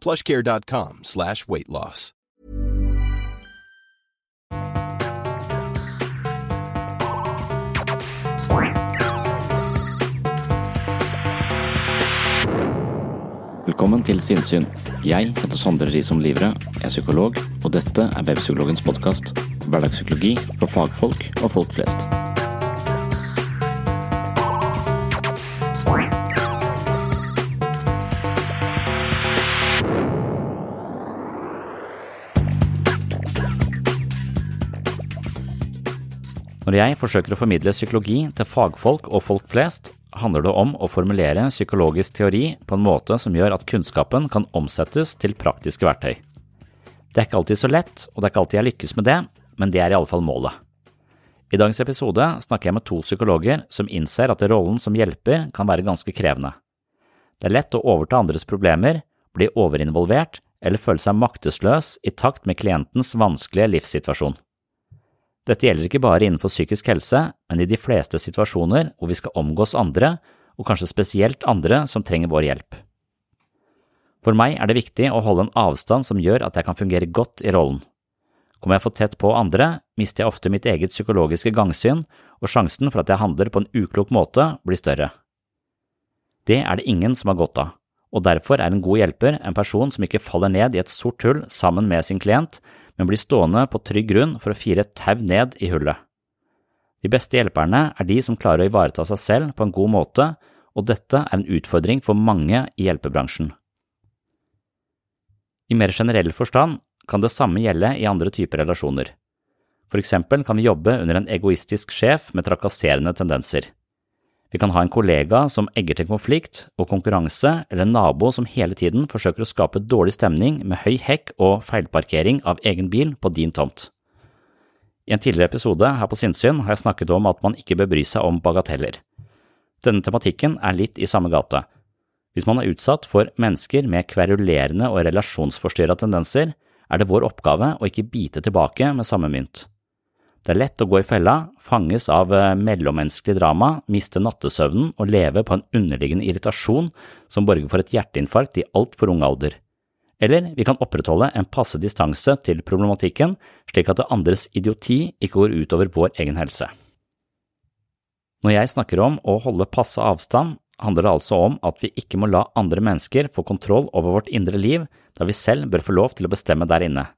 plushcare.com slash weight loss. Velkommen til Sinnsyn. Jeg heter Sondre Risom Livre, jeg er psykolog, og dette er Webpsykologens podkast. Hverdagspsykologi for fagfolk og folk flest. Når jeg forsøker å formidle psykologi til fagfolk og folk flest, handler det om å formulere psykologisk teori på en måte som gjør at kunnskapen kan omsettes til praktiske verktøy. Det er ikke alltid så lett, og det er ikke alltid jeg lykkes med det, men det er i alle fall målet. I dagens episode snakker jeg med to psykologer som innser at rollen som hjelper kan være ganske krevende. Det er lett å overta andres problemer, bli overinvolvert eller føle seg maktesløs i takt med klientens vanskelige livssituasjon. Dette gjelder ikke bare innenfor psykisk helse, men i de fleste situasjoner hvor vi skal omgås andre, og kanskje spesielt andre som trenger vår hjelp. For meg er det viktig å holde en avstand som gjør at jeg kan fungere godt i rollen. Kommer jeg for tett på andre, mister jeg ofte mitt eget psykologiske gangsyn, og sjansen for at jeg handler på en uklok måte, blir større. Det er det ingen som har godt av, og derfor er en god hjelper en person som ikke faller ned i et sort hull sammen med sin klient, men blir stående på trygg grunn for å fire et tau ned i hullet. De beste hjelperne er de som klarer å ivareta seg selv på en god måte, og dette er en utfordring for mange i hjelpebransjen. I mer generell forstand kan det samme gjelde i andre typer relasjoner. For eksempel kan vi jobbe under en egoistisk sjef med trakasserende tendenser. Vi kan ha en kollega som egger til konflikt og konkurranse, eller en nabo som hele tiden forsøker å skape dårlig stemning med høy hekk og feilparkering av egen bil på din tomt. I en tidligere episode her på Sinnsyn har jeg snakket om at man ikke bør bry seg om bagateller. Denne tematikken er litt i samme gate. Hvis man er utsatt for mennesker med kverulerende og relasjonsforstyrra tendenser, er det vår oppgave å ikke bite tilbake med samme mynt. Det er lett å gå i fella, fanges av eh, mellommenneskelig drama, miste nattesøvnen og leve på en underliggende irritasjon som borger for et hjerteinfarkt i altfor ung alder. Eller vi kan opprettholde en passe distanse til problematikken, slik at det andres idioti ikke går utover vår egen helse. Når jeg snakker om å holde passe avstand, handler det altså om at vi ikke må la andre mennesker få kontroll over vårt indre liv, da vi selv bør få lov til å bestemme der inne.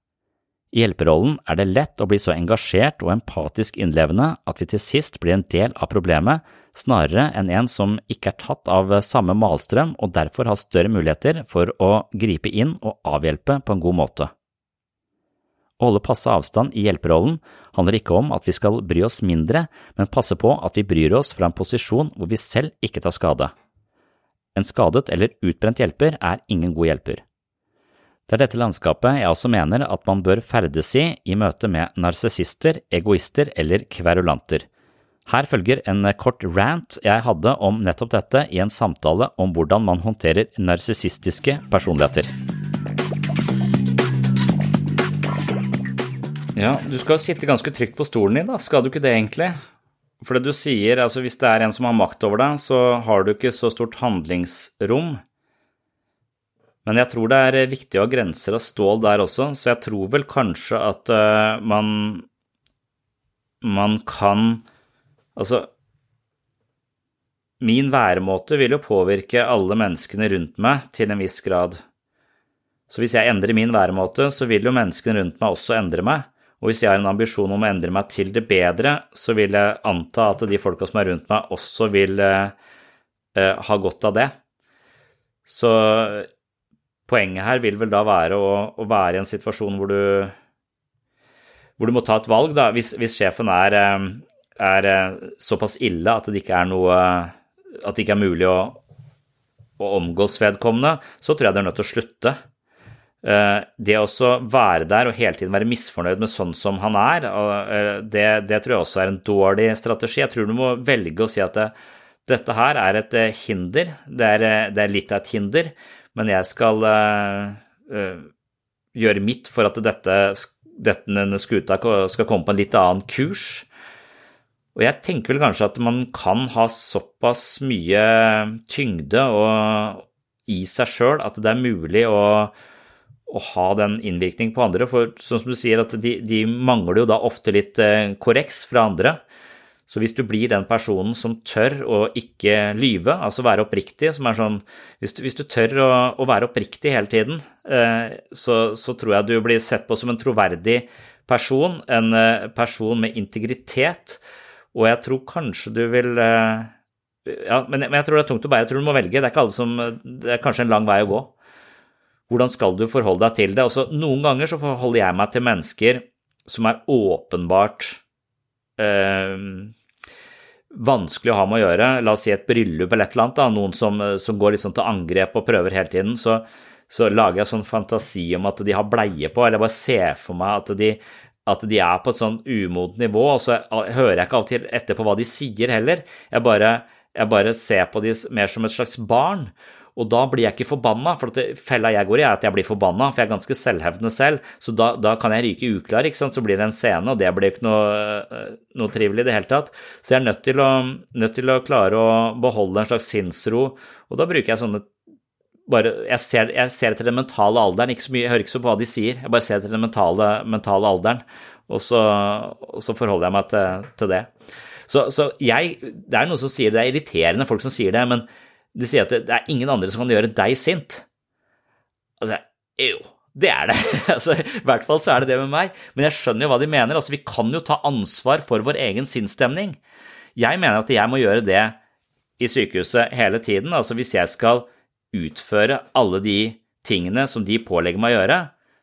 I hjelperollen er det lett å bli så engasjert og empatisk innlevende at vi til sist blir en del av problemet, snarere enn en som ikke er tatt av samme malstrøm og derfor har større muligheter for å gripe inn og avhjelpe på en god måte. Å holde passe avstand i hjelperollen handler ikke om at vi skal bry oss mindre, men passe på at vi bryr oss fra en posisjon hvor vi selv ikke tar skade. En skadet eller utbrent hjelper er ingen god hjelper. Det er dette landskapet jeg også mener at man bør ferdes i i møte med narsissister, egoister eller kverulanter. Her følger en kort rant jeg hadde om nettopp dette i en samtale om hvordan man håndterer narsissistiske personligheter. Ja, du skal sitte ganske trygt på stolen din, da. Skal du ikke det, egentlig? For det du sier, altså hvis det er en som har makt over deg, så har du ikke så stort handlingsrom. Men jeg tror det er viktig å ha grenser av stål der også, så jeg tror vel kanskje at uh, man man kan Altså, min væremåte vil jo påvirke alle menneskene rundt meg til en viss grad. Så hvis jeg endrer min væremåte, så vil jo menneskene rundt meg også endre meg. Og hvis jeg har en ambisjon om å endre meg til det bedre, så vil jeg anta at de folka som er rundt meg, også vil uh, uh, ha godt av det. Så poenget her vil vel da være å, å, være i en situasjon hvor du, hvor du må ta et valg, da. Hvis, hvis sjefen er, uh, er såpass ille at det ikke er noe At det ikke er mulig å, å omgås vedkommende, så tror jeg det er nødt til å slutte. Eh, det å være der og hele tiden være misfornøyd med sånn som han er, eh, det, det, tror jeg også er en dårlig strategi. Jeg tror du må velge å si at det, dette her er et eh, hinder, det er, det er, litt av et hinder, men jeg skal uh, gjøre mitt for at dette, denne skuta skal komme på en litt annen kurs. Og jeg tenker vel kanskje at man kan ha såpass mye tyngde i seg sjøl at det er mulig å å ha den innvirkning på andre. For sånn som du sier, at de, de mangler jo da ofte litt eh, korreks fra andre. Så hvis du blir den personen som tør å ikke lyve, altså være oppriktig, som er sånn Hvis du, hvis du tør å, å, være oppriktig hele tiden, eh, så, så, tror jeg du blir sett på som en troverdig person, en eh, person med integritet, og jeg tror kanskje du vil eh, ja, men, jeg tror det er tungt å bære. Jeg tror du må velge. Det er ikke alle som Det er kanskje en lang vei å gå. Hvordan skal du forholde deg til det? Også, noen ganger så forholder jeg meg til mennesker som er åpenbart vanskelig å ha med å gjøre. La oss si et bryllup eller et eller annet, da. noen som, som går liksom til angrep og prøver hele tiden. Så, så, lager jeg sånn fantasi om at de har bleie på, eller bare ser for meg at de, at de er på et sånn umodent nivå, og så hører jeg ikke av og til etter på hva de sier heller. Jeg bare, jeg bare ser på de mer som et slags barn. Og da blir jeg ikke forbanna, for fella jeg går i, er at jeg blir forbanna, for jeg er ganske selvhevdende selv. Så da, da kan jeg ryke uklar, ikke sant. Så blir det en scene, og det blir ikke noe, eh, noe trivelig i det hele tatt. Så jeg er nødt til, å, nødt til, å, klare å beholde en slags sinnsro, og da bruker jeg sånne bare, jeg ser, jeg ser til den mentale alderen, ikke så mye, jeg hører ikke så på hva de sier, jeg bare ser til den mentale, mentale alderen, og så, og så, forholder jeg meg til, til det. Så, så jeg, det er noen som sier det er irriterende folk som sier det, men de sier at det, er ingen andre som kan gjøre deg sint. Altså, jo, det er det. altså, I hvert fall så er det det med meg. Men jeg skjønner jo hva de mener. Altså, vi kan jo ta ansvar for vår egen sinnsstemning. Jeg mener at jeg må gjøre det i sykehuset hele tiden. Altså, hvis jeg skal utføre alle de tingene som de pålegger meg å gjøre,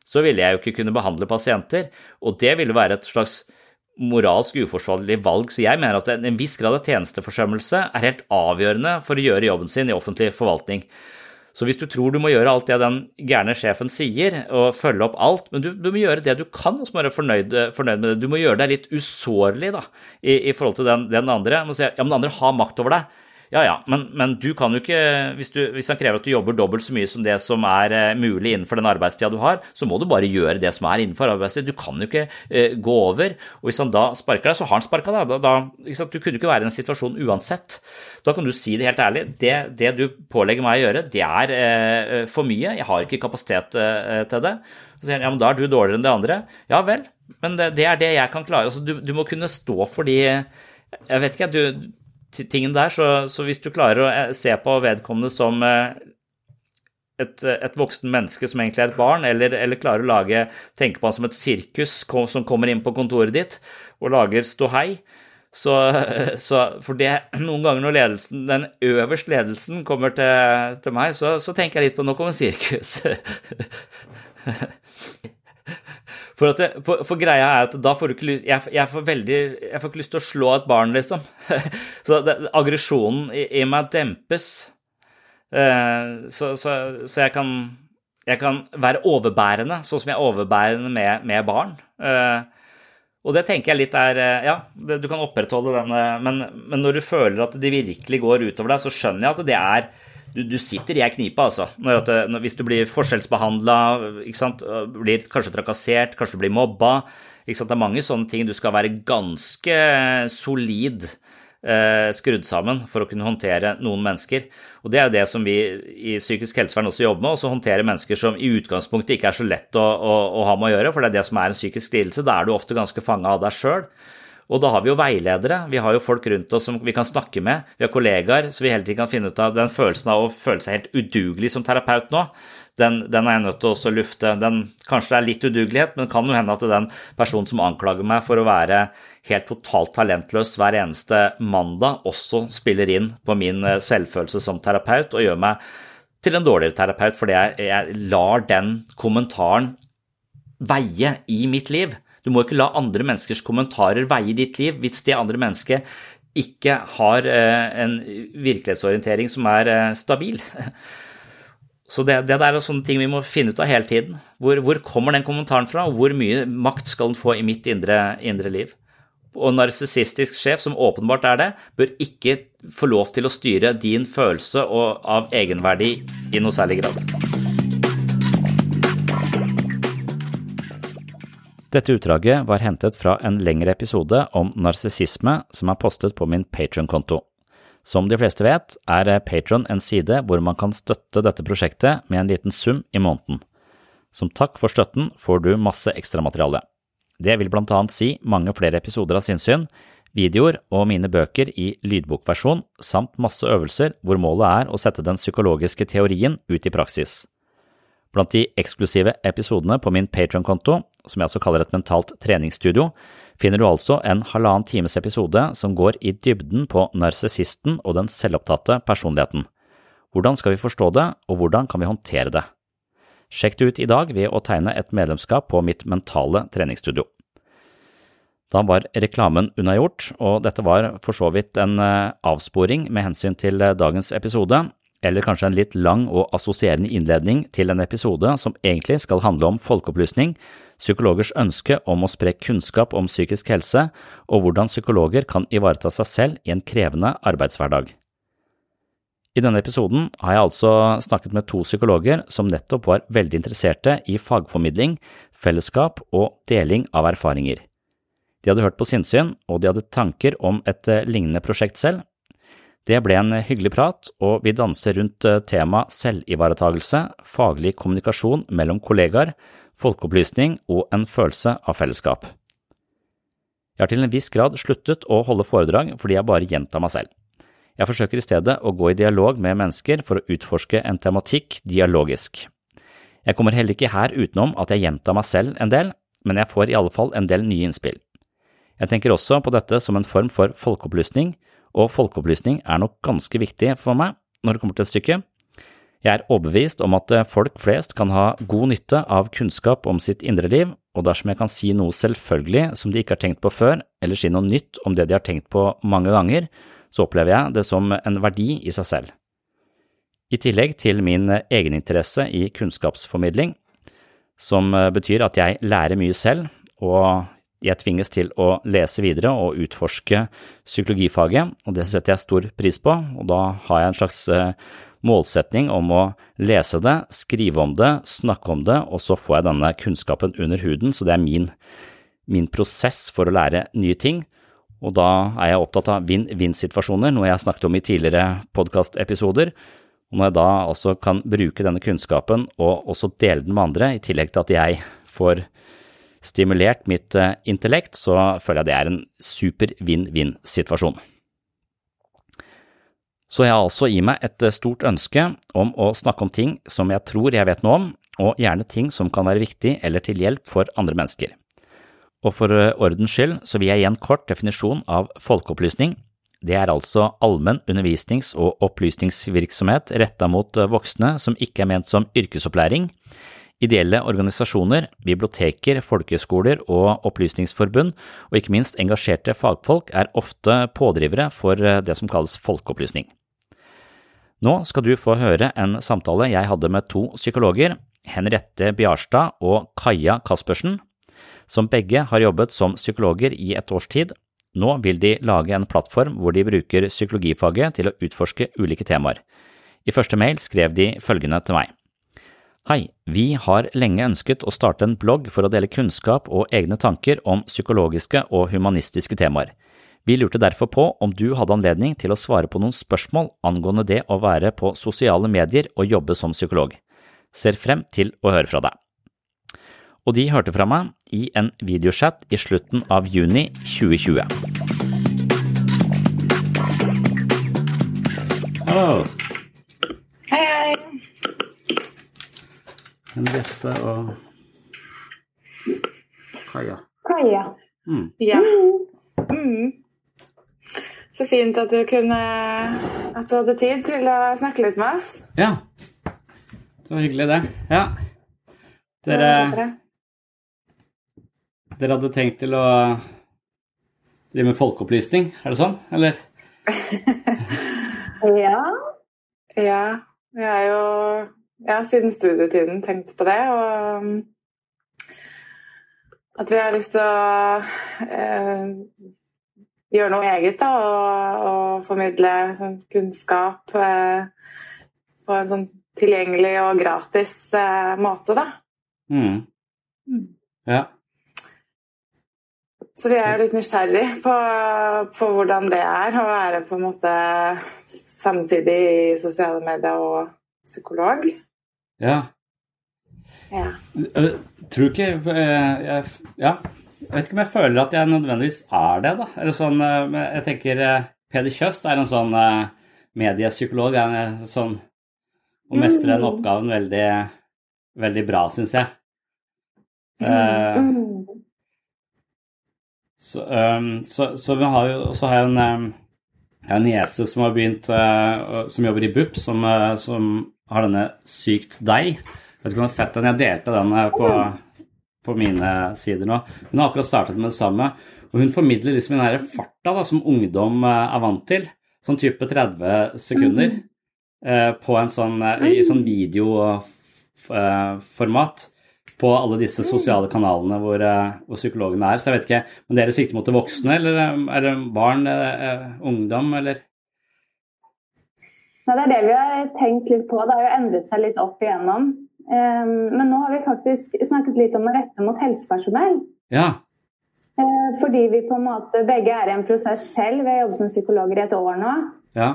så ville jeg jo ikke kunne behandle pasienter. Og det ville være et slags moralsk uforsvarlig valg, så jeg mener at en viss grad av tjenesteforsømmelse er helt avgjørende for å gjøre jobben sin i offentlig forvaltning. Så hvis du tror du må gjøre alt det den gærne sjefen sier, og følge opp alt, men du, du må gjøre det du kan, og så må du være fornøyd, fornøyd, med det. Du må gjøre deg litt usårlig da, i, i forhold til den, den andre. Må si ja, men den andre har makt over deg. Ja, ja, men, men, du kan jo ikke hvis, du, hvis, han krever at du jobber dobbelt så mye som det som er uh, mulig innenfor den arbeidstida du har, så må du bare gjøre det som er innenfor arbeidstida. Du kan jo ikke eh, gå over. Og hvis han da sparker deg, så har han sparka deg. Da, da, du kunne ikke være i en situasjon uansett. Da kan du si det helt ærlig. Det, det du pålegger meg å gjøre, det er eh, for mye. Jeg har ikke kapasitet til det. Så sier han ja, men da er du dårligere enn det andre. Ja vel, men det, det er det jeg kan klare. Altså, du, du må kunne stå for de jeg vet ikke, du, tingen der. Så, så, hvis du klarer å eh, se på vedkommende som eh, et, et voksen menneske som egentlig er et barn, eller, eller, klarer å lage, tenke på han som et sirkus som kommer inn på kontoret ditt og lager ståhei, så, så, For det, noen ganger når ledelsen, den øverste ledelsen kommer til, til meg, så, så, tenker jeg litt på nå kommer sirkus. For, det, for, greia er at da får du ikke lyst jeg, jeg, får veldig Jeg får ikke lyst til å slå et barn, liksom. så aggresjonen i, i, meg dempes. Uh, så, så, så, jeg kan jeg kan være overbærende, sånn som jeg er overbærende med, med barn. Uh, og det tenker jeg litt er Ja, Ja, du kan opprettholde den, men, men, når du føler at det virkelig går utover deg, så skjønner jeg at det er du, du sitter i ei knipe, altså. Når at, når, hvis du blir forskjellsbehandla, blir kanskje trakassert, kanskje du blir mobba. Det er mange sånne ting. Du skal være ganske solid eh, skrudd sammen for å kunne håndtere noen mennesker. Og Det er jo det som vi i psykisk helsevern også jobber med, også håndtere mennesker som i utgangspunktet ikke er så lett å, å, å, ha med å gjøre, for det er det som er en psykisk lidelse. Da er du ofte ganske fanga av deg sjøl. Og da har vi jo veiledere, vi har jo folk rundt oss som vi kan snakke med, vi har kollegaer, så vi hele tiden kan finne ut av den følelsen av å føle seg helt udugelig som terapeut nå. Den, den er jeg nødt til å lufte. Den, kanskje det er litt udugelighet, men det kan jo hende at den personen som anklager meg for å være helt totalt talentløs hver eneste mandag, også spiller inn på min eh, selvfølelse som terapeut og gjør meg til en dårligere terapeut fordi jeg, jeg lar den kommentaren veie i mitt liv. Du må ikke la andre menneskers kommentarer veie ditt liv hvis det andre mennesket ikke har eh, en virkelighetsorientering som er eh, stabil. Så det, det der er sånne ting vi må finne ut av hele tiden. Hvor, hvor kommer den kommentaren fra, og hvor mye makt skal den få i mitt indre, indre liv? Og narsissistisk sjef, som åpenbart er det, bør ikke få lov til å styre din følelse av egenverdi i noe særlig grad. Dette utdraget var hentet fra en lengre episode om narsissisme som er postet på min Patron-konto. Som de fleste vet, er Patron en side hvor man kan støtte dette prosjektet med en liten sum i måneden. Som takk for støtten får du masse ekstramateriale. Det vil blant annet si mange flere episoder av sinnssyn, videoer og mine bøker i lydbokversjon, samt masse øvelser hvor målet er å sette den psykologiske teorien ut i praksis. Blant de eksklusive episodene på min Patron-konto, som jeg også kaller et mentalt treningsstudio, finner du altså en halvannen times episode som går i dybden på narsissisten og den selvopptatte personligheten. Hvordan skal vi forstå det, og hvordan kan vi håndtere det? Sjekk det ut i dag ved å tegne et medlemskap på mitt mentale treningsstudio. Da var reklamen unnagjort, og dette var for så vidt en eh, avsporing med hensyn til eh, dagens episode, eller kanskje en litt lang og assosierende innledning til en episode som egentlig skal handle om folkeopplysning, psykologers ønske om å spre kunnskap om psykisk helse og hvordan psykologer kan ivareta seg selv i en krevende arbeidshverdag. I denne episoden har jeg altså snakket med to psykologer som nettopp var veldig interesserte i fagformidling, fellesskap og deling av erfaringer. De hadde hørt på sinnssyn, og de hadde tanker om et lignende prosjekt selv, det ble en hyggelig prat, og vi danser rundt eh, temaet selvivaretagelse, faglig kommunikasjon mellom kollegaer, folkeopplysning og en følelse av fellesskap. Jeg har til en viss grad sluttet å holde foredrag fordi jeg bare gjentar meg selv. Jeg forsøker i stedet å gå i dialog med mennesker for å utforske en tematikk dialogisk. Jeg kommer heller ikke her utenom at jeg gjentar meg selv en del, men jeg får i alle fall en del nye innspill. Jeg tenker også på dette som en form for folkeopplysning, og folkeopplysning er nok ganske viktig for meg når det kommer til et stykke. Jeg er overbevist om at folk flest kan ha god nytte av kunnskap om sitt indre liv, og dersom jeg kan si noe selvfølgelig som de ikke har tenkt på før, eller si noe nytt om det de har tenkt på mange ganger, så opplever jeg det som en verdi i seg selv. I tillegg til min egeninteresse i kunnskapsformidling, som betyr at jeg lærer mye selv, og jeg tvinges til å lese videre og utforske psykologifaget, og det setter jeg stor pris på, og da har jeg en slags eh, målsetning om å lese det, skrive om det, snakke om det, og så får jeg denne kunnskapen under huden, så det er min, min prosess for å lære nye ting. Og da er jeg opptatt av vinn-vinn-situasjoner, noe jeg har snakket om i tidligere podkastepisoder. Og når jeg da altså kan bruke denne kunnskapen og også dele den med andre, i tillegg til at jeg får stimulert mitt eh, intellekt, så føler jeg det er en super vinn-vinn-situasjon. Så jeg har altså i meg et eh, stort ønske om å snakke om ting som jeg tror jeg vet noe om, og gjerne ting som kan være viktig eller til hjelp for andre mennesker. Og for eh, ordens skyld så vil jeg gi en kort definisjon av folkeopplysning. Det er altså allmenn undervisnings- og opplysningsvirksomhet retta mot voksne som ikke er ment som yrkesopplæring, Ideelle organisasjoner, biblioteker, folkehøyskoler og opplysningsforbund, og ikke minst engasjerte fagfolk, er ofte pådrivere for eh, det som kalles folkeopplysning. Nå skal du få høre en samtale jeg hadde med to psykologer, Henriette Bjarstad og Kaja Kaspersen, som begge har jobbet som psykologer i et års tid. Nå vil de lage en plattform hvor de bruker psykologifaget til å utforske ulike temaer. I første mail skrev de følgende til meg. Hei, vi har lenge ønsket å starte en blogg for å dele kunnskap og egne tanker om psykologiske og humanistiske temaer. Vi lurte derfor på om du hadde anledning til å svare på noen spørsmål angående det å være på sosiale medier og jobbe som psykolog. Ser frem til å høre fra deg. Og de hørte fra meg i en videochat i slutten av juni 2020. Oh. Hei, hei. Henriette og Kaja. Kaja. Mm. Ja. Mm. Så fint at du kunne At du hadde tid til å snakke litt med oss. Ja. Det var hyggelig, det. Ja. Dere, dere hadde tenkt til å drive med folkeopplysning, er det sånn, eller? Ja. Ja. Vi har jo ja, siden studietiden tenkt på det, og um, at vi har lyst til å eh, gjøre noe eget da, og, og formidle sånn, kunnskap eh, på en sånn tilgjengelig og gratis eh, måte, da. Mm. Ja. Så vi er litt nysgjerrig på, på hvordan det er å være på en måte samtidig i sosiale medier og psykolog. ja. Ja. Tror ikke jeg... jeg, Ja. Jeg vet ikke om jeg føler at jeg nødvendigvis er det, da. Eller sånn, eh, jeg tenker eh, Peder Kjøss er en sånn eh, mediepsykolog. Er en sånn Og mestrer den oppgaven veldig, veldig bra, syns jeg. Mm. Så, um, så, så vi har jo så har jeg en, um, jeg har en niese som har begynt uh, som jobber i BUP, som, uh, som har denne Sykt deg. Jeg vet ikke om du har sett den, jeg delte den uh, på, på mine sider nå. Hun har akkurat startet med det samme, og hun formidler liksom den farta da, som ungdom uh, er vant til. Sånn type 30 sekunder uh, på en sånn, uh, i sånn videoformat på alle disse sosiale kanalene hvor, eh, hvor psykologene er. Så jeg vet ikke om dere sikter mot det voksne, eller eh, er det barn, eh, ungdom, eller? Nei, det er det vi har tenkt litt på. Det har jo endret seg litt opp igjennom. Men nå har vi faktisk snakket litt om å rette mot helsepersonell. Ja. Uh, fordi vi på en måte begge er i en prosess selv. Vi har jobbet som psykologer i et år nå. Ja.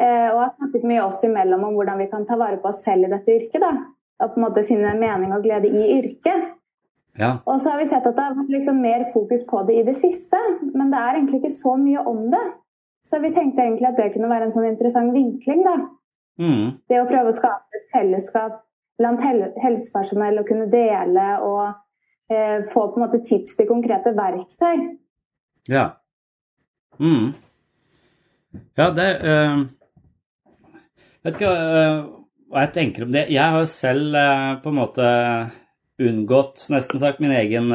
Uh, og har snakket mye oss imellom om hvordan vi kan ta vare på oss selv i dette yrket. da. Og på en måte finne mening og glede i yrket. Ja. Og så har vi sett at det har vært liksom mer fokus på det i det siste. Men det er egentlig ikke så mye om det. Så vi tenkte egentlig at det kunne være en sånn interessant vinkling. da. Mm. Det å prøve å skape et fellesskap blant hel helsepersonell å kunne dele og eh, få på en måte tips til konkrete verktøy. Ja. Mm. Ja, det uh, Vet ikke uh, hva jeg tenker om det. Jeg har selv uh, på en måte unngått, nesten sagt, min egen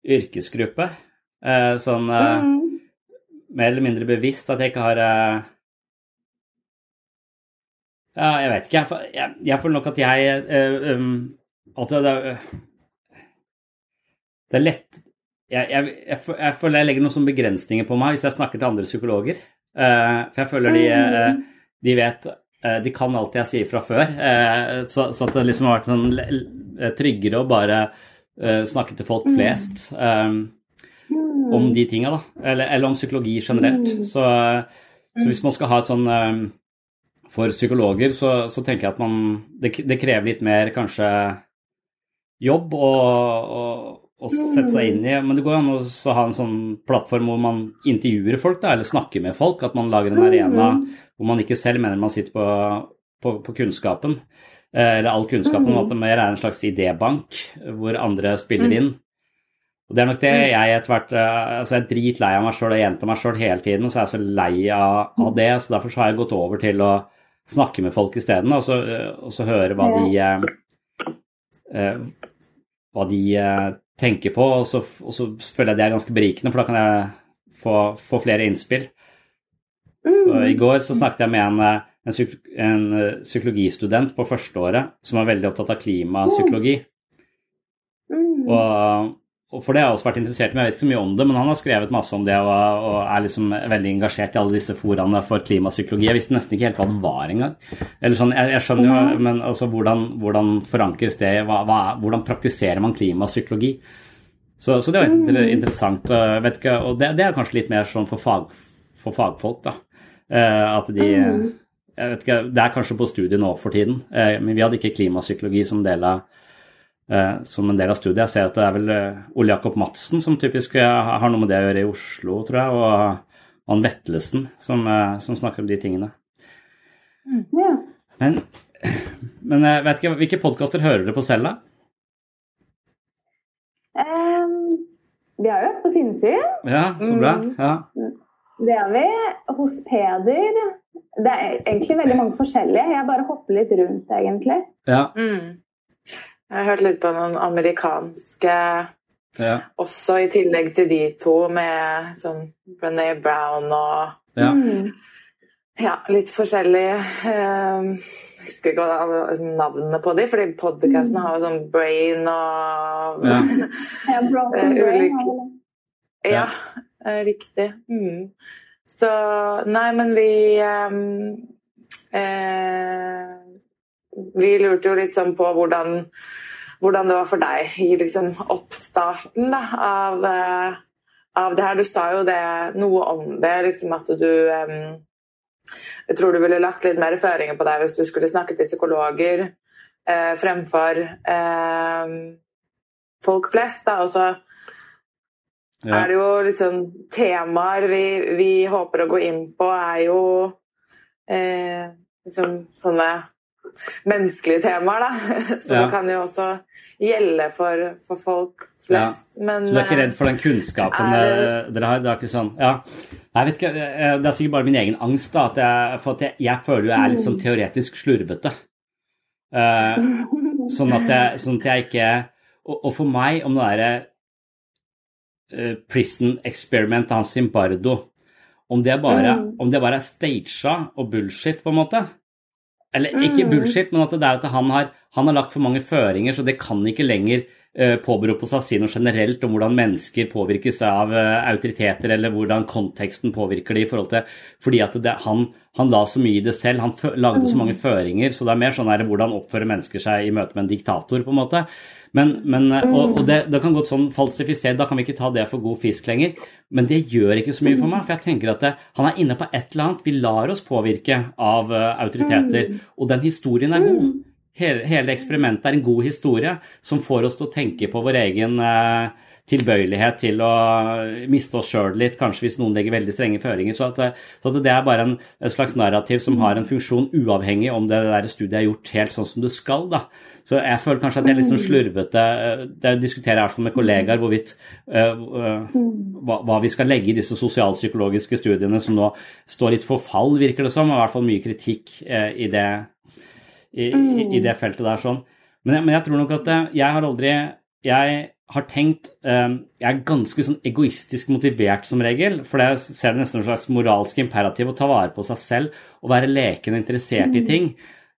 yrkesgruppe. Sånn Mm. mer eller mindre bevisst at jeg ikke har Ja, jeg vet ikke. Jeg, jeg, jeg føler nok at jeg uh, um, Altså, det er, det er lett jeg, jeg, føler jeg legger noen sånne begrensninger på meg hvis jeg snakker til andre psykologer. Uh, for jeg føler de, eh, de vet eh, De kan alt jeg sier fra før. eh, så, så det liksom har vært sånn tryggere å bare eh, snakke til folk flest eh, om de tinga, da. Eller, eller om psykologi generelt. Så, så hvis man skal ha et sånn eh, For psykologer så, så tenker jeg at man det, det krever litt mer kanskje jobb å, å, å sette seg inn i. Men det går an å ha en sånn plattform hvor man intervjuer folk, da, eller snakker med folk. At man lager en arena hvor man ikke selv mener man sitter på, på, på kunnskapen. eh, Eller all kunnskapen, men at det mer er en slags idébank hvor andre spiller inn. Og Det er nok det jeg etter hvert eh, altså Jeg er dritlei av meg sjøl og gjentar meg sjøl hele tiden, og så er jeg så lei av, av det. Så derfor så har jeg gått over til å snakke med folk isteden, og, så, og så høre hva de eh, eh, hva de eh, tenker på, og så, og så føler jeg det er ganske berikende, for da kan jeg få, få flere innspill. Så I går så snakket jeg med en, eh, en, en eh, psykologistudent på førsteåret som er veldig opptatt av klimapsykologi. Mm. Og, for det har jeg også vært interessert i, men jeg vet ikke så mye om det. Men han har skrevet masse om det og, og er liksom veldig engasjert i alle disse foraene for klimapsykologi. Jeg visste nesten ikke helt hva det var engang. Eller sånn, jeg, jeg skjønner jo, men altså hvordan, hvordan forankres det? Hva, hva, hvordan praktiserer man klimapsykologi? Så, så det var inter interessant. Og, ikke, og det, det, er kanskje litt mer sånn for, fag, for fagfolk, da. Uh, at de jeg vet ikke, Det er kanskje på studiet nå for tiden, uh, men vi hadde ikke klimapsykologi som del av Eh, som en del av studiet. Jeg ser at det er vel eh, Ole Jakob Madsen som typisk eh, har noe med det å gjøre i Oslo, tror jeg, og Ann Vetlesen som, som snakker om de tingene. Mm, ja. Men, men jeg vet ikke, hvilke podkaster hører dere på selv, da? Um, vi har jo hørt på Sinnsyn. Ja, så bra. Mm. Ja. Det er vi. Hos Peder. Det er egentlig veldig mange forskjellige. Jeg bare hopper litt rundt, egentlig. Ja. Mm. Jeg har hørt litt på noen amerikanske ja. også, i tillegg til de to, med sånn Brené Brown og ja. Mm. ja litt forskjellig. Eh, jeg husker ikke hva navnene på de, fordi podkasten har jo sånn brain og ja. ulike Ja, riktig. Mm. Så Nei, men vi um, eh, vi lurte jo litt sånn på hvordan, hvordan, det var for deg i liksom oppstarten da, av, uh, av, det her. Du sa jo det, noe om det, liksom at du um, Jeg tror du ville lagt litt mer føringer på deg hvis du skulle snakke til psykologer uh, fremfor uh, folk flest. Da. Og så ja. er det jo liksom temaer vi, vi, håper å gå inn på, er jo liksom sånne menneskelige temaer, da. Så ja. det kan jo også gjelde for, for folk flest. Ja. Men, så du er ikke redd for den kunnskapen er, eh, dere har? Det er ikke sånn Ja. Jeg vet ikke, eh, Det er sikkert bare min egen angst, da. At jeg, for at jeg, jeg føler jo jeg er litt sånn teoretisk slurvete. Uh, sånn, at jeg, sånn at jeg ikke Og, og for meg, om det derre uh, Prison Experiment av Zimbardo om det, bare, mm. om det bare er staged og bullshit, på en måte, eller ikke mm. bullshit, men at det er at han har, han har lagt for mange føringer, så det kan ikke lenger uh, påberope seg å si noe generelt om hvordan mennesker påvirkes av uh, autoriteter, eller hvordan konteksten påvirker det i forhold til Fordi at det, han, han, la så mye i det selv, han lagde så mange mm. føringer, så det er mer sånn her hvordan oppfører mennesker seg i møte med en diktator, på en måte. Men, men, eh, og, og det, det, kan godt sånn falsifisere, da kan vi ikke ta det for god fisk lenger. Men det gjør ikke så mye for meg, for jeg tenker at det, han er inne på et eller annet. Vi lar oss påvirke av uh, autoriteter, og den historien er god. Hele, hele, eksperimentet er en god historie som får oss til å tenke på vår egen uh, tilbøyelighet til å miste oss sjøl litt, kanskje hvis noen legger veldig strenge føringer. Så, at, så at det er bare en, en, slags narrativ som har en funksjon uavhengig om det der studiet er gjort helt sånn som det skal. da. Så jeg føler kanskje at jeg er litt sånn slurvete. Jeg diskuterer i hvert fall med kollegaer hvorvidt uh, uh, hva, hva, vi skal legge i disse sosialpsykologiske studiene som nå står litt for fall, virker det som. Og i hvert fall mye kritikk uh, i, det, i, i, i, det feltet der. sånn. Men, men, jeg tror nok at jeg har aldri Jeg har tenkt Jeg er ganske sånn egoistisk motivert som regel. For jeg ser det nesten som en slags moralsk imperativ å ta vare på seg selv og være leken og interessert i ting.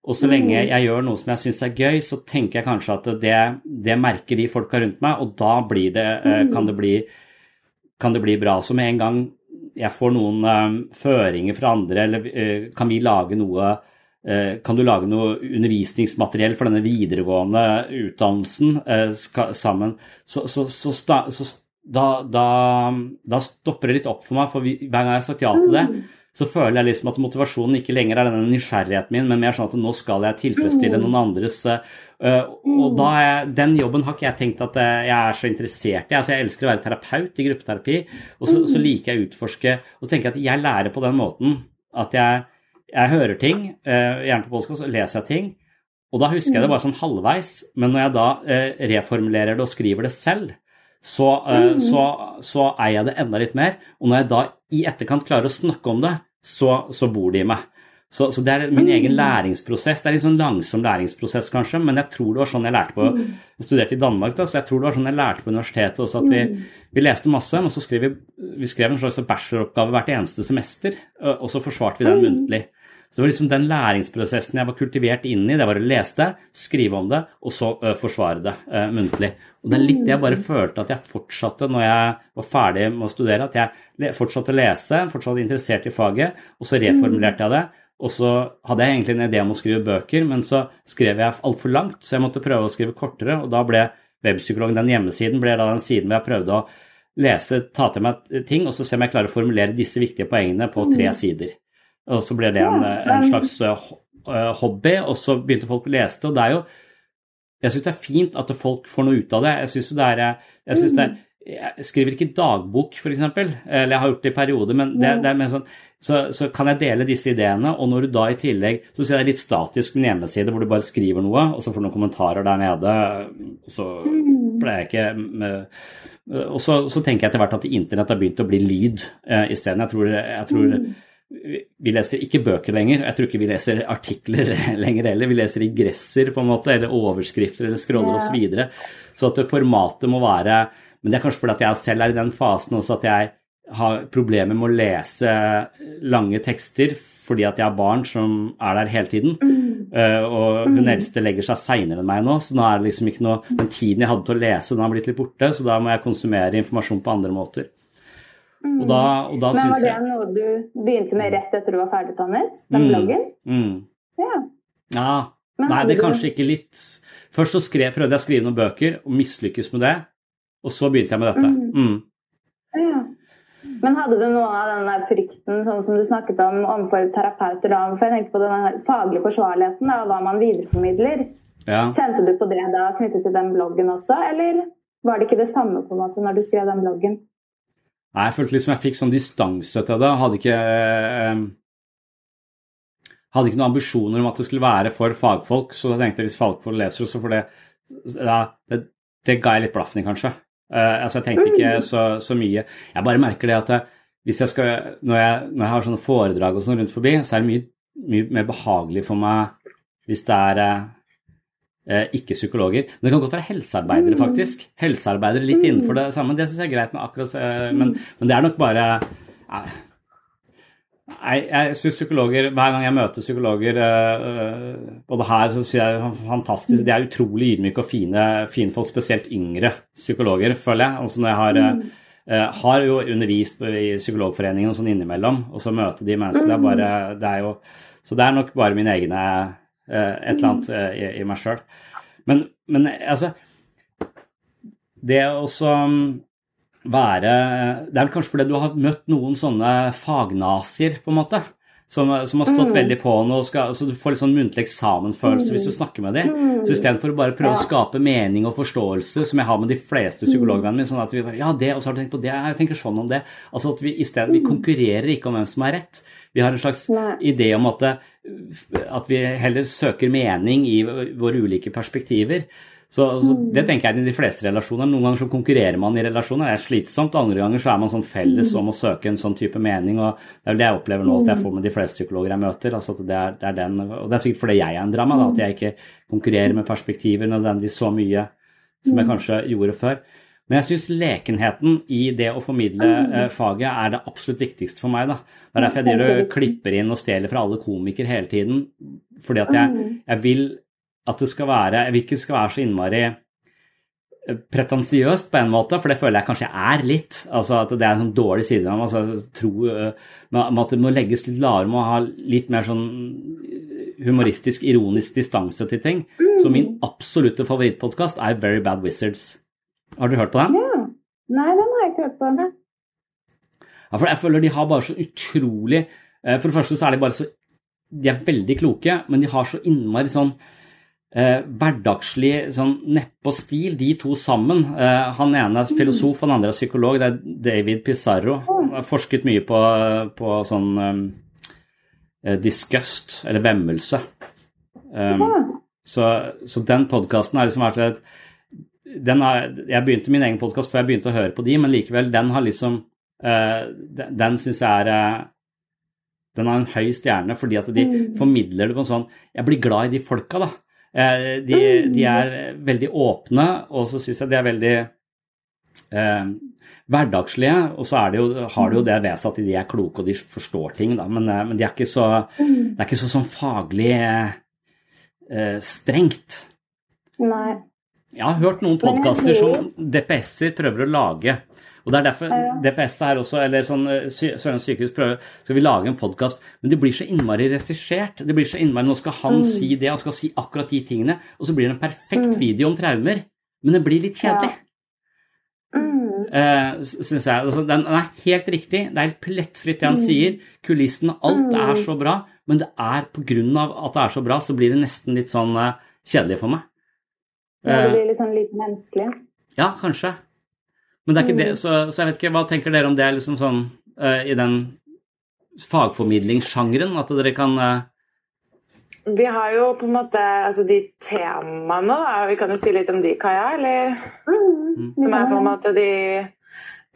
Og så lenge mm. jeg gjør noe som jeg syns er gøy, så tenker jeg kanskje at det, det merker de folka rundt meg, og da det, eh, mm. kan, det bli, kan, det bli, bra. Så med en gang jeg får noen um, føringer fra andre, eller kan vi lage noe Kan du lage noe undervisningsmateriell for denne videregående utdannelsen uh, sammen, så, så, så, så da, da, da, stopper det litt opp for meg, for hver gang jeg har sagt ja til det, mm. så føler jeg liksom at motivasjonen ikke lenger er denne nysgjerrigheten min, men mer sånn at nå skal jeg tilfredsstille noen andres uh, Og da er, Den jobben har ikke jeg tenkt at jeg er så interessert i. Altså, jeg elsker å være terapeut i gruppeterapi, og så, så liker jeg å utforske og så tenker jeg at jeg lærer på den måten at jeg, jeg hører ting, uh, gjerne på podkast, så leser jeg ting, og da husker jeg det bare sånn halvveis, men når jeg da reformulerer det og skriver det selv, så, så, så eier jeg det enda litt mer. Og når jeg da i etterkant klarer å snakke om det, så, så bor det i meg. Så, så, det er min egen mm. læringsprosess. Det er litt sånn langsom læringsprosess, kanskje, men jeg tror det var sånn jeg lærte på mm. Jeg studerte i Danmark, da, så jeg tror det var sånn jeg lærte på universitetet også, at vi, mm. vi leste masse, og så skrev vi, vi skrev en slags bacheloroppgave hvert eneste semester, og så forsvarte vi den muntlig. Så det var liksom den læringsprosessen jeg var kultivert inn i. Det var å lese det, skrive om det, og så uh, forsvare det uh, muntlig. Og det er litt det jeg bare følte at jeg fortsatte når jeg var ferdig med å studere. At jeg fortsatte å lese, fortsatt interessert i faget, og så reformulerte jeg det. Og så hadde jeg egentlig en idé om å skrive bøker, men så skrev jeg altfor langt, så jeg måtte prøve å skrive kortere, og da ble Webpsykologen, den hjemmesiden, ble da den siden hvor jeg prøvde å lese, ta til meg ting, og så se om jeg klarer å formulere disse viktige poengene på tre mm. sider. Og så ble det en, en slags eh, eh, hobby, og så begynte folk å lese det. Og det er jo Jeg syns det er fint at folk får noe ut av det. Jeg syns det er jeg, synes det er, jeg skriver ikke dagbok, f.eks., eller jeg har gjort det i perioder, men det, det er mer sånn så, så, kan jeg dele disse ideene, og når du da i tillegg Så ser jeg litt statisk med en hjemmeside hvor du bare skriver noe, og så får du noen kommentarer der nede, og så pleier jeg ikke med, Og så, så, tenker jeg etter hvert at internett har begynt å bli lyd eh, isteden. Jeg tror, jeg tror vi leser ikke bøker lenger. Jeg tror ikke vi leser artikler lenger heller. Vi leser ingresser på en måte, eller overskrifter eller scroller oss. Videre. så at formatet må være Men det er kanskje fordi at jeg selv er i den fasen også at jeg har problemer med å lese lange tekster fordi at jeg har barn som er der hele tiden. Mm. Uh, og hun mm. eldste legger seg seinere enn meg nå, så nå er det liksom ikke noe Den tiden jeg hadde til å lese, den har blitt litt borte, så da må jeg konsumere informasjon på andre måter. Mm. Og da, og da Men var det jeg... noe du begynte med rett etter du var ferdigutdannet? Den mm. bloggen? Mm. Ja. ja. Nei, det er kanskje ikke litt Først så skrev, prøvde jeg å skrive noen bøker og mislykkes med det. Og så begynte jeg med dette. Mm. mm. Ja. Men hadde du noe av den der frykten sånn som du snakket om overfor terapeuter? da, for Jeg tenker på den faglige forsvarligheten og hva man videreformidler. Ja. Kjente du på det da knyttet til den bloggen også, eller var det ikke det samme på en måte når du skrev den bloggen? Nei, jeg følte liksom jeg fikk sånn distanse til det. Hadde ikke, eh, hadde ikke noen ambisjoner om at det skulle være for fagfolk, så jeg tenkte hvis fagfolk leser så får det ja, det, det ga jeg litt blaffen i, kanskje. Uh, altså, jeg tenkte ikke så, så, mye. Jeg bare merker det at jeg, hvis jeg skal, når jeg, når jeg har sånne foredrag og sånn rundt forbi, så er det mye, mye, mer behagelig for meg hvis det er uh, ikke psykologer. Men det kan godt være helsearbeidere, mm. faktisk. Helsearbeidere litt innenfor det samme. Det syns jeg er greit med akkurat uh, men, men, det er nok bare Nei, jeg synes psykologer Hver gang jeg møter psykologer, både her, så sier jeg fantastisk De er utrolig ydmyke og fine, fine folk, spesielt yngre psykologer, føler jeg. Også når jeg har, uh, har jo undervist i Psykologforeningen og sånn innimellom, og så møter de menneskene. Det er bare Det er jo Så det er nok bare mine egne Et eller annet i, i, meg sjøl. Men, men altså Det også um, være Det er vel kanskje fordi du har møtt noen sånne fagnazier, på en måte. Som, som har stått mm. veldig på nå, skal, så du får litt sånn muntlig eksamensfølelse mm. hvis du snakker med dem. Mm. Så istedenfor å bare prøve ja. å skape mening og forståelse, som jeg har med de fleste mm. psykologvennene mine, sånn at vi bare Ja, det, og så har du tenkt på det, jeg tenker sånn om det. Altså at vi isteden Vi mm. konkurrerer ikke om hvem som er rett. Vi har en slags Nei. idé om at, at vi heller søker mening i våre ulike perspektiver. Så, så, mm. Det tenker jeg i de fleste relasjoner. Noen ganger så konkurrerer man i relasjoner, det er slitsomt. Andre ganger så er man sånn felles mm. om å søke en sånn type mening. og Det er vel det jeg opplever nå, at jeg får med de fleste psykologer jeg møter. altså at det er, det er den, og det er sikkert fordi jeg endra meg, da, at jeg ikke konkurrerer med perspektiver nødvendigvis så mye som jeg mm. kanskje gjorde før. Men jeg syns lekenheten i det å formidle eh, faget er det absolutt viktigste for meg. da. Det er derfor jeg driver og klipper inn og stjeler fra alle komikere hele tiden. Fordi at jeg, jeg vil at det skal være Jeg vil ikke skal være så innmari eh, pretensiøst på en måte, for det føler jeg kanskje er litt. altså At det er en sånn dårlig side ved meg. Altså, tro, eh, at det må legges litt lavere, må ha litt mer sånn humoristisk, ironisk distanse til ting. Så min absolutte favorittpodkast er Very Bad Wizards. Har du hørt på den? Ja. Nei, den har jeg ikke hørt på. Ja, for jeg føler de har bare så utrolig eh, For det første så er de bare så De er veldig kloke, men de har så innmari sånn eh, hverdagslig sånn neppe stil, de to sammen. Eh, han ene er filosof, han andre er psykolog. Det er David Pizarro. Han har forsket mye på, på sånn eh, disgust, eller vemmelse. Um, så, så, den podkasten har liksom vært et har, Jeg begynte min egen podkast før jeg begynte å høre på de, men likevel, den har liksom uh, Den, den syns jeg er uh, Den har en høy stjerne fordi at de mm. formidler det på en sånn Jeg blir glad i de folka, da. Eh, de, de, er veldig åpne, og så syns jeg de er veldig eh, hverdagslige, og så det jo, har det jo det ved seg at de er kloke og de forstår ting, da, men, eh, men de er ikke så, det er ikke så sånn faglig eh, strengt. Nei. Jeg har hørt noen podkaster som DPS-er prøver å lage. Og det er derfor. DPS her også, eller sånn eh, Sørlandet sykehus prøver Skal vi lage en podkast? Men det blir så innmari regissert. Det blir så innmari Nå skal han mm. si det, han skal si akkurat de tingene. Og så blir det en perfekt mm. video om traumer. Men det blir litt kjedelig. Ja. Mm. Uh, synes jeg. Altså, den, er helt riktig. Det er helt plettfritt det han mm. sier. Kulissen, alt er mm. så bra. Men det er på grunn av at det er så bra, så blir det nesten litt sånn uh, kjedelig for meg. Uh, ja, det blir litt sånn litt menneskelig? Ja, kanskje. Men det er ikke det, så, så, jeg vet ikke, hva tenker dere om det liksom sånn i den fagformidlingssjangeren? At dere kan vi har jo på en måte altså de temaene, da. Vi kan jo si litt om de, Kaja, eller? Mm. Som er på en måte de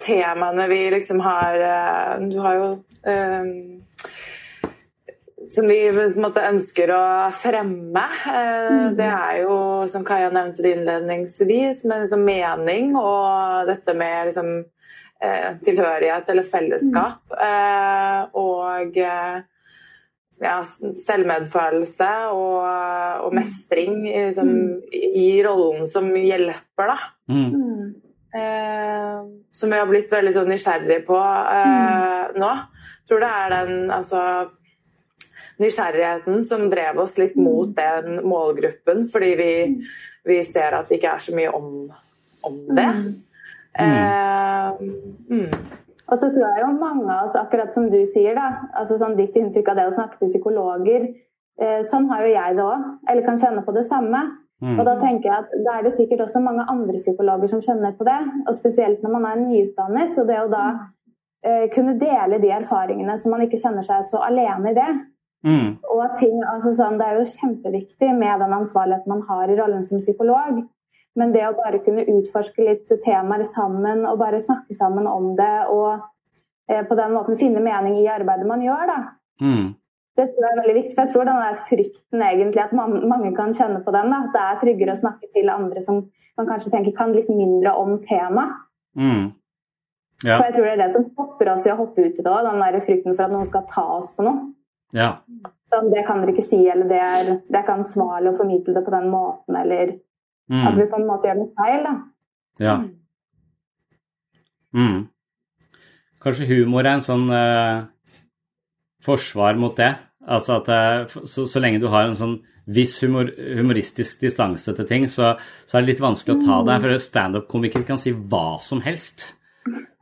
temaene vi liksom har eh, Du har jo um, Som vi på en måte ønsker å fremme. Uh, Det er jo, som Kaja nevnte det innledningsvis, med liksom mening og dette med liksom uh, tilhørighet eller fellesskap. Uh, og ja, selvmedfølelse og, og mestring liksom, mm. i rollen som hjelper, da. Mm. Eh, som vi har blitt veldig sånn nysgjerrig på eh, mm. nå. Jeg tror det er den altså nysgjerrigheten som drev oss litt mot mm. den målgruppen, fordi vi, mm. vi ser at det ikke er så mye om, om det. Eh, og så tror jeg jo mange av oss, akkurat som du sier, da, altså sånn ditt inntrykk av det å snakke til psykologer, eh, sånn har jo jeg det òg, eller kan kjenne på det samme. Mm. Og da tenker jeg at da er det sikkert også mange andre psykologer som kjenner på det, og spesielt når man er nyutdannet. Og det å da eh, kunne dele de erfaringene så man ikke kjenner seg så alene i det. Mm. Og ting, altså sånn, Det er jo kjempeviktig med den ansvarligheten man har i rollen som psykolog. Men det å bare kunne utforske litt temaer sammen og bare snakke sammen om det og eh, på den måten finne mening i arbeidet man gjør, da. Mm. Det tror jeg er veldig viktig. For jeg tror den der frykten egentlig, at man, mange kan kjenne på den. Da. At det er tryggere å snakke til andre som man kanskje tenker kan litt mindre om temaet. Mm. Ja. For jeg tror det er det som stopper oss i å hoppe ut i det òg. Den der frykten for at noen skal ta oss på noe. Ja. Så det kan dere ikke si, eller det er, det er ikke ansvarlig å formidle det på den måten, eller Mm. At vi på en måte gjør noe feil, da. Ja. Mm. Kanskje humor er en sånn eh, forsvar mot det. Altså at uh, så, så, lenge du har en sånn viss humor, humoristisk distanse til ting, så, så, er det litt vanskelig å ta det. For standup-komikere kan si hva som helst.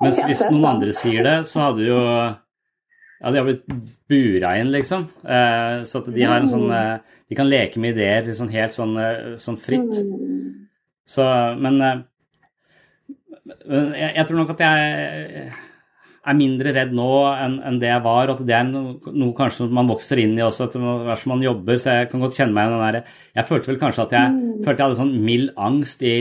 Mens hvis noen andre sier det, så hadde jo ja, de har blitt bura inn, liksom. Eh, så at de har en sånn eh, De kan leke med ideer liksom helt sånn, eh, sånn fritt. Så Men jeg, jeg, tror nok at jeg er mindre redd nå enn, enn det jeg var, at det er noe, noe, kanskje man vokser inn i også, etter hvert som man jobber. Så jeg kan godt kjenne meg i den derre Jeg følte vel kanskje at jeg mm. følte jeg hadde sånn mild angst i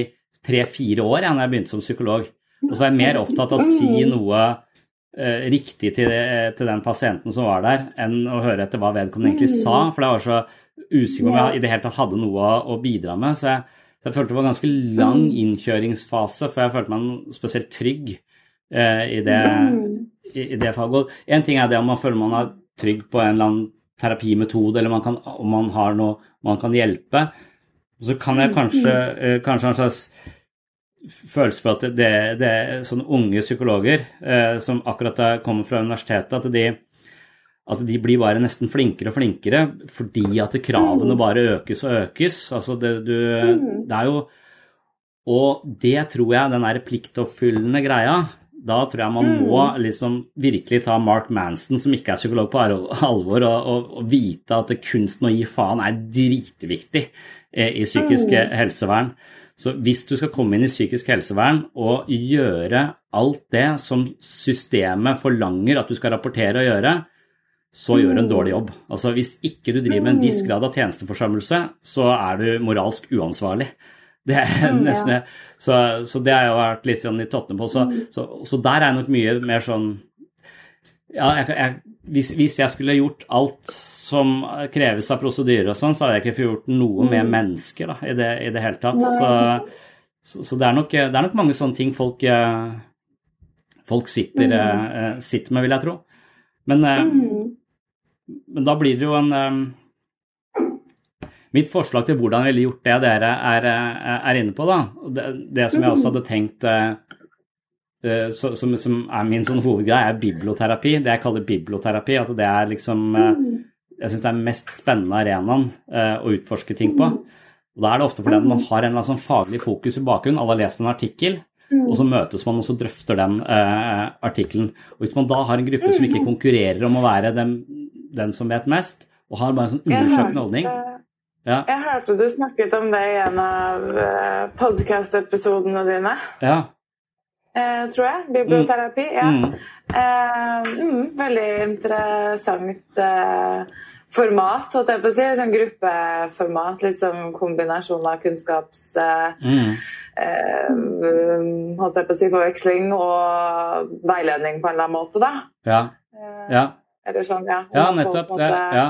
tre-fire år ja, når jeg begynte som psykolog. Og så var jeg mer opptatt av å si noe Eh, riktig til, til, den pasienten som var der, enn å høre etter hva vedkommende egentlig sa. For jeg var så usikker på om jeg i det hele tatt hadde noe å, bidra med. Så jeg, så jeg, følte det var en ganske lang mm. innkjøringsfase for jeg følte meg spesielt trygg eh, i, det, i, i det faget. En ting er det om man føler man er trygg på en eller annen terapimetode, eller man kan, om man har noe man kan hjelpe. Så kan jeg kanskje, eh, kanskje en slags følelse for at det, det er sånne unge psykologer eh, som akkurat kommer fra universitetet, at de, at de, blir bare nesten flinkere og flinkere fordi at kravene mm. bare økes og økes. Altså det, du, mm. det er jo Og det tror jeg, den der pliktoppfyllende greia, da tror jeg man mm. må liksom virkelig ta Mark Manson, som ikke er psykolog, på alvor, og, og, og vite at kunsten å gi faen er dritviktig eh, i psykisk helsevern. Så hvis du skal komme inn i psykisk helsevern og gjøre alt det som systemet forlanger at du skal rapportere og gjøre, så gjør du en dårlig jobb. Altså Hvis ikke du driver med en viss grad av tjenesteforsømmelse, så er du moralsk uansvarlig. Det er nesten, nesten, så, så det har jeg vært litt sånn i tottene på. Så, mm. så, så, der er nok mye mer sånn ja, jeg, jeg, hvis, hvis, jeg skulle gjort alt som kreves av prosedyrer og sånn, så har jeg ikke gjort noe med mm. mennesker da, i, det, i det hele tatt. Så, så, så det, er nok, det, er nok, mange sånne ting folk, folk sitter, mm. sitter, med, vil jeg tro. Men, mm. men da blir det jo en Mitt forslag til hvordan jeg ville gjort det dere er, er inne på, da, det, det, som jeg også hadde tenkt så, som, som, er min sånn hovedgreie, er biblioterapi. Det jeg kaller biblioterapi. At det er liksom uh, Jeg syns det er den mest spennende arenaen uh, å utforske ting på. Og Da er det ofte fordi man har en sånn faglig fokus i bakgrunnen. Alle har lest en artikkel, og så møtes man og så drøfter den artikkelen. Og Hvis man da har en gruppe som ikke konkurrerer om å være den, den som vet mest, og har bare en sånn undersøkende holdning ja. Jeg hørte du snakket om det i en av uh, podkast-episodene dine. Ja. Uh, tror jeg. Biblioterapi. Mm. Ja. Mm. Uh, mm, veldig interessant format, holdt jeg på å si. Sånn gruppeformat. Litt som kombinasjon av kunnskaps... Mm. holdt jeg på å si forveksling og veiledning på en eller annen måte, da. Ja. ja. Eller sånn, ja. Ja, nettopp. Det, ja.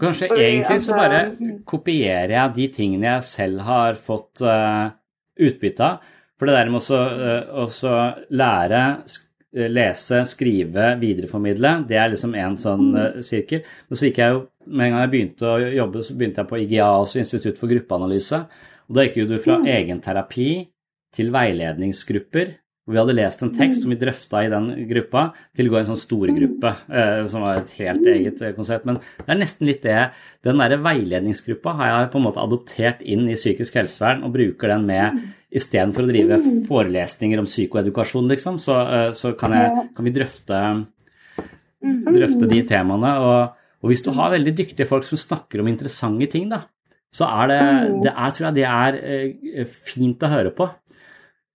Kanskje Fordi, egentlig så bare mm. kopierer jeg de tingene jeg selv har fått uh, utbytte av. For det der med å uh, lære, lese, skrive, videreformidle, det er liksom en sånn uh, sirkel. Men så gikk jeg jo, med en gang jeg begynte å jobbe, så begynte jeg på IGA, altså Institutt for gruppeanalyse. Og da gikk jo du fra mm. egenterapi til veiledningsgrupper hvor vi hadde lest en tekst som vi drøfta i den gruppa, til å gå i en sånn storgruppe, eh, som var et helt eget eh, konsept. Men det er nesten litt det Den derre veiledningsgruppa har jeg på en måte adoptert inn i psykisk helsevern og bruker den med istedenfor å drive forelesninger om psykoedukasjon, liksom, så, eh, så kan, jeg, kan, vi drøfte, drøfte de temaene. Og, og, hvis du har veldig dyktige folk som snakker om interessante ting, da, så er det, det er, tror jeg det er eh, fint å høre på.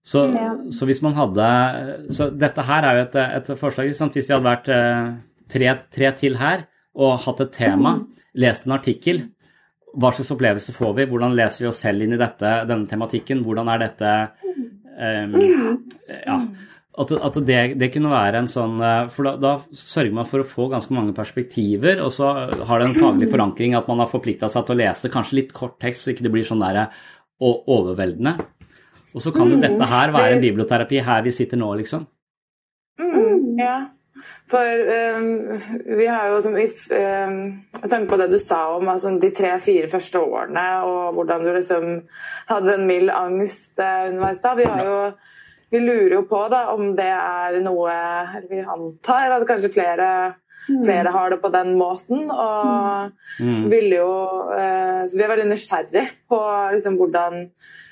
Så, så, hvis man hadde Så dette her er jo et, et forslag. Hvis vi hadde vært eh, tre, tre, til her og hatt et tema, mm. lest en artikkel, hva slags opplevelse får vi? Hvordan leser vi oss selv inn i dette, denne tematikken? Hvordan er dette um, Ja. At, at det, det, kunne være en sånn eh, For da, da, sørger man for å få ganske mange perspektiver, og så har det en faglig forankring at man har forplikta seg til å lese kanskje litt kort tekst, så ikke det blir sånn der overveldende. Og så kan jo dette her være en biblioterapi her vi sitter nå, liksom. Mm, ja. For um, vi har jo som if, um, Jeg tenker på det du sa om altså, de tre-fire første årene, og hvordan du liksom hadde en mild angst uh, underveis da. Vi har jo vi lurer jo på da, om det er noe Vi antar at kanskje flere, mm. flere har det på den måten. Og mm. ville jo uh, Så vi er veldig nysgjerrig på liksom, hvordan Eh,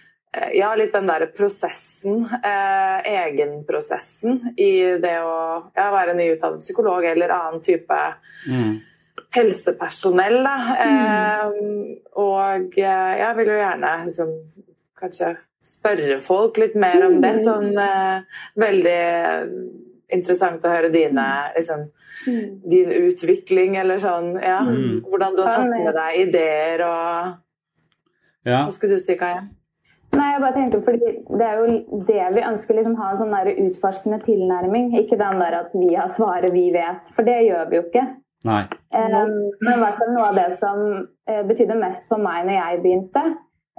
ja, litt den derre prosessen, eh, egenprosessen i det å ja, være nyutdannet psykolog eller annen type mm. helsepersonell. Da. Eh, og eh, jeg vil jo gjerne liksom, kanskje spørre folk litt mer om det. Mm. Sånn eh, veldig interessant å høre dine liksom, mm. din utvikling, eller sånn Ja, mm. hvordan du har tatt med deg ideer og Hva skulle du si, Kaja? Nei, jeg bare tenkte fordi Det er jo det vi ønsker, liksom ha en sånn der utforskende tilnærming. Ikke den der at vi har svaret, vi vet. For det gjør vi jo ikke. Nei. Um, men i hvert fall noe av det som uh, betydde mest for meg når jeg begynte,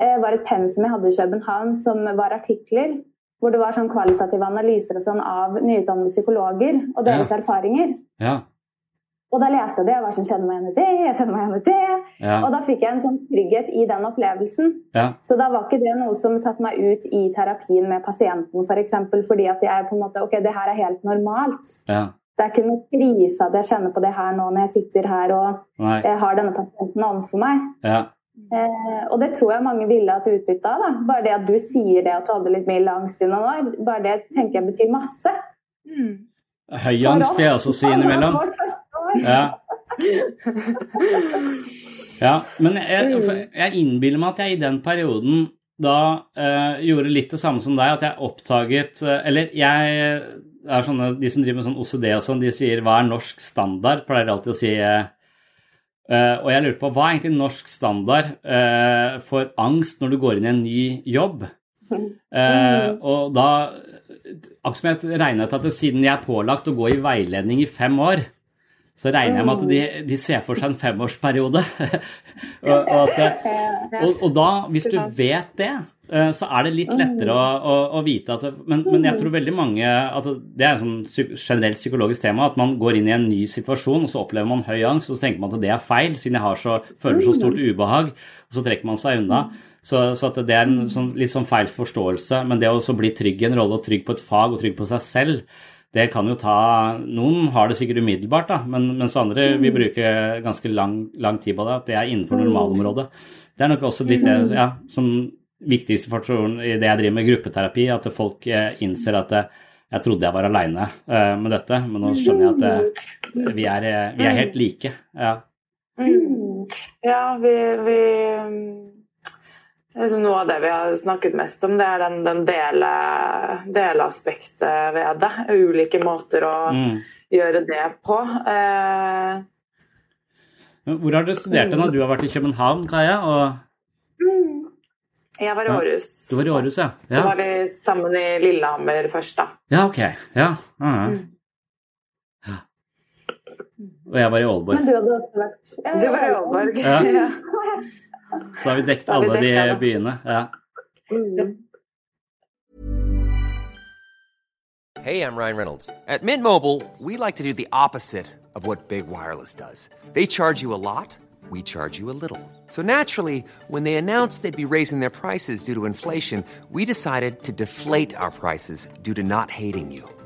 uh, var et pensum jeg hadde i København som var artikler. Hvor det var sånn kvalitative analyser sånn av nyutdannede psykologer og deres ja. erfaringer. Ja. Og da leste jeg det, og var sånn Kjenner meg igjen i det? Jeg kjenner meg igjen i det. Ja. Og da fikk jeg en sånn trygghet i den opplevelsen. Ja. Så da var ikke det noe som satte meg ut i terapien med pasienten, f.eks. For eksempel, fordi at jeg på en måte Ok, det her er helt normalt. Ja. Det er ikke noe krise at jeg kjenner på det her nå når jeg sitter her og eh, har denne pasienten overfor meg. Eh, og det tror jeg mange ville hatt utbytte av. da. Bare det at du sier det at du hadde litt mild angst i noen år, bare det tenker jeg betyr masse. Mm. Høy angst det jeg også si innimellom. Ja. ja men jeg, jeg innbiller meg at jeg i den perioden da eh, gjorde litt det samme som deg, at jeg oppdaget uh, Eller jeg er sånne, De som driver med sånn OCD og sånn, de sier 'hva er norsk standard'? Pleier alltid å si. Eh, og jeg lurer på hva er egentlig norsk standard for angst når du går inn i en ny jobb? og da Akkurat som jeg regna ut at siden jeg er pålagt å gå i veiledning i fem år, så regner jeg med at de, de ser for seg en femårsperiode. og, og, at, og, og, da, hvis du vet det, Eh, så er det litt lettere å, å, å vite at men, men, jeg tror veldig mange at Det er et sånn generelt psykologisk tema at man går inn i en ny situasjon, og så opplever man høy angst, og så tenker man at det er feil, siden jeg har så, føler så stort ubehag, og så trekker man seg unna. Så, så det er en sånn, litt sånn feil forståelse. Men det å bli trygg i en rolle og trygg på et fag og trygg på seg selv, det kan jo ta Noen har det sikkert umiddelbart, da, men, mens andre vil bruke ganske lang, lang tid på det. At det er innenfor normalområdet. Det er nok også litt det ja, som viktigste faktoren i det jeg driver med gruppeterapi, at folk eh, innser at eh, jeg trodde jeg var aleine eh, med dette, men nå skjønner jeg at vi er, vi er helt like. Ja, mm. ja vi, vi Noe av det vi har snakket mest om, det er den, den dele, delaspektet ved det. Ulike måter å mm. gjøre det på. Eh, hvor har du studert den? Du har vært i København, Kaja? Og jeg var i Århus. Du var i Århus, ja. ja. Så var vi sammen i Lillehammer først, da. Ja, ok. Ja. ja. ja. Og jeg var i Aalborg. Men du hadde også vært ja, Du var i Aalborg. Ja. Så har vi dekket alle de byene. Ja. Mm. Hey, I'm Ryan Reynolds. At Mint Mobile, we like to do the opposite of what Big Wireless does. They charge you a lot we charge you a little. So naturally, when they announced they'd be raising their prices due to inflation, we decided to deflate our prices due to not hating you.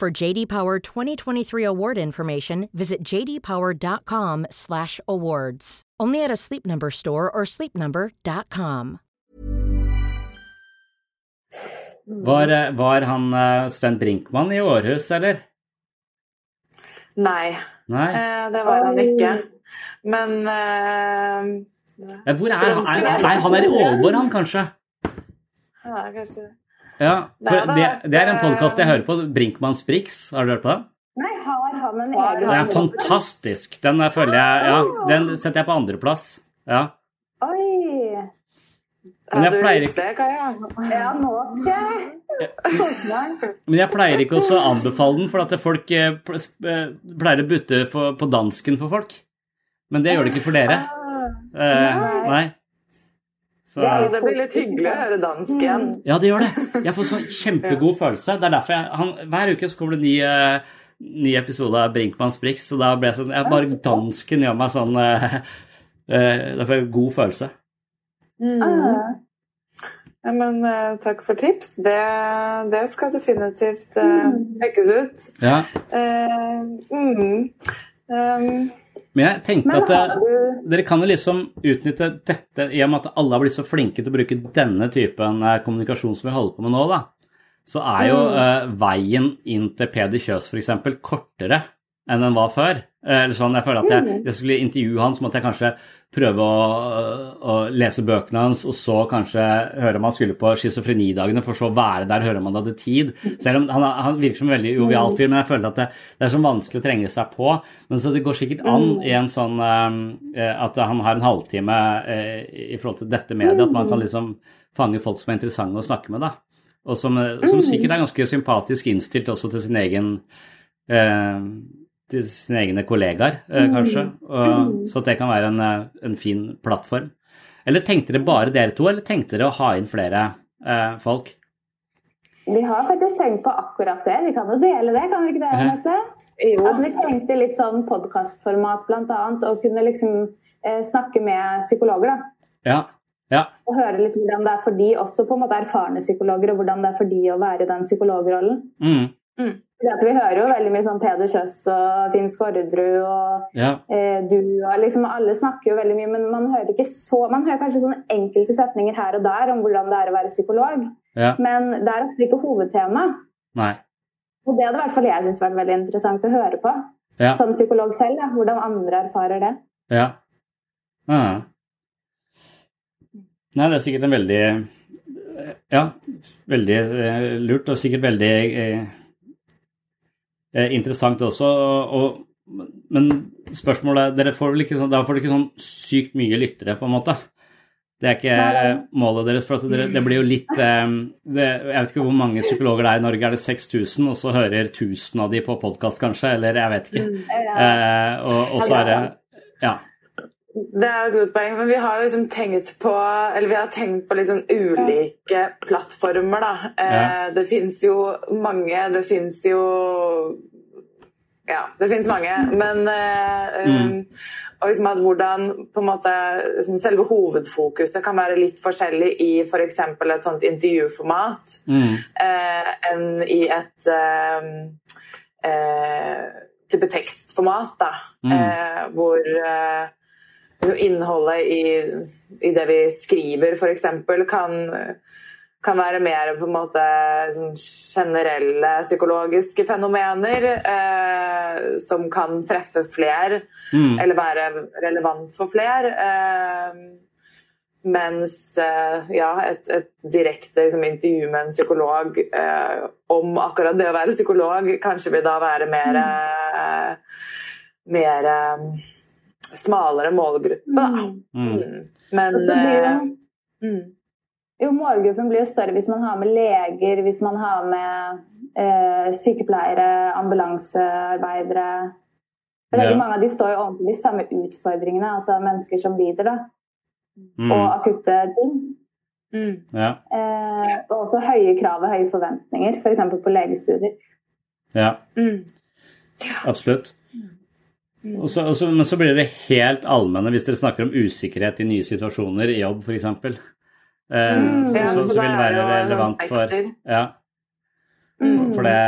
For JD Power 2023 award information, visit jdpower.com/awards. Only at a Sleep Number store or sleepnumber.com. Var, eh, var han uh, Sven Brinkmann i Århus, eller? Nei, Nei. Uh, det var han ikke. Men uh, Hvor er han? Nei, han er i Aalborg, han kanskje? Ja, kanskje. Ja, for det, det er en podkast jeg hører på, Brinkmanns Brix. Har du hørt på den? Nei, har han en egen Den er fantastisk. Den er, føler jeg Ja, den setter jeg på andreplass. Ja. Oi. Men jeg pleier ikke Ja, nå skal jeg Men jeg pleier ikke å anbefale den, for at folk eh, eh, pleier å butte på dansken for folk. Men det gjør det ikke for dere. Ah. Eh, nei. Så, ja, det blir litt hyggelig å høre dansk igjen. Ja, det gjør det. Jeg får sånn kjempegod følelse. Det er derfor jeg, han, Hver uke så kommer det ny, uh, ny episode av Brinkmanns Brix, så da ble jeg sånn jeg, Bare dansken gjør meg sånn uh, uh, Da får jeg god følelse. Mm. Ja, men uh, takk for tips. Det, det skal definitivt uh, sjekkes ut. Ja. Uh, mm. um, men jeg tenkte at du... dere kan jo liksom utnytte dette i og med at alle har blitt så flinke til å bruke denne typen uh, kommunikasjon som vi holder på med nå, da. Så er jo uh, veien inn til Peder Kjøs f.eks. kortere enn den var før. Eller sånn, jeg føler at jeg, mm. jeg skulle intervjue han, så måtte jeg kanskje prøve å, å, lese bøkene hans, og så kanskje høre om han skulle på schizofrenidagene, for så å være der, høre om han hadde tid. Selv om han, han virker som en veldig jovial fyr, men jeg føler at det, det, er så vanskelig å trenge seg på. Men så det går sikkert an i en sånn uh, at han har en halvtime uh, i forhold til dette mediet, at man kan liksom fange folk som er interessante å snakke med, da. Og som, som sikkert er ganske sympatisk innstilt også til sin egen uh, til sine egne kollegaer, eh, mm. kanskje. Og, så at det kan være en, eh, en, fin plattform. Eller tenkte dere bare dere to, eller tenkte dere å ha inn flere eh, folk? Vi har faktisk tenkt på akkurat det. Vi kan jo dele det, kan vi ikke det? Jo. At vi tenkte litt sånn podkastformat bl.a. og kunne liksom eh, snakke med psykologer. da. Ja. ja. Og høre litt hvordan det er for de, også på en måte erfarne psykologer, og hvordan det er for de å være i den psykologrollen. Mm. Mm. Vi hører jo veldig mye sånn Peder Kjøss og Finn Skårderud og ja. eh, du og liksom Alle snakker jo veldig mye, men man hører ikke så Man hører kanskje sånne enkelte setninger her og der om hvordan det er å være psykolog, ja. men det er ofte ikke hovedtema. Nei. Og det hadde i hvert fall jeg syntes vært veldig interessant å høre på ja. som psykolog selv. da, Hvordan andre erfarer det. Ja. Ah. Nei, det er sikkert en veldig Ja, veldig eh, lurt, og sikkert veldig Eh, interessant også. Og, men spørsmålet dere får vel ikke sånn, Da får dere ikke sånn sykt mye lyttere, på en måte. Det er ikke Nei. målet deres. for det, det, blir jo litt eh, det, Jeg vet ikke hvor mange psykologer det er i Norge. Er det 6000, og så hører 1000 av de på podkast, kanskje? Eller jeg vet ikke. Mm, eh, og, og så er det Ja. Det er et godt poeng, men vi har liksom tenkt på eller vi har tenkt på sånn ulike plattformer. da. Ja. Eh, det fins jo mange. Det fins jo Ja, det fins mange. Men eh, mm. og liksom at hvordan måte liksom selve hovedfokuset kan være litt forskjellig i f.eks. For et sånt intervjuformat mm. uh, enn i et eh, uh, type tekstformat, da. Mm. Uh, hvor innholdet i, i, det vi skriver, f.eks., kan, kan være mer på en måte sånn generelle psykologiske fenomener eh, som kan treffe flere, mm. eller være relevant for flere. Eh, mens eh, ja, et, et direkte liksom, intervju med en psykolog eh, om akkurat det å være psykolog kanskje vil da være mer, mm. mer smalere målgruppe, da. Mm. mm. mm. Men uh, mm. Jo, målgruppen blir jo større hvis man har med leger, hvis man har med eh, sykepleiere, ambulansearbeidere Veldig ja. mange av de står jo overfor de samme utfordringene, altså mennesker som lider, da. Mm. Og akutte ting. Mm. Ja. Eh, og også høye krav og høye forventninger, f.eks. For på legestudier. Ja. Mm. Absolutt. Mm. Så, så, men så blir det helt allmenne hvis dere snakker om usikkerhet i nye situasjoner i jobb, f.eks. Eh, mm, så, så, så, vil det være relevant for Ja. Mm. For det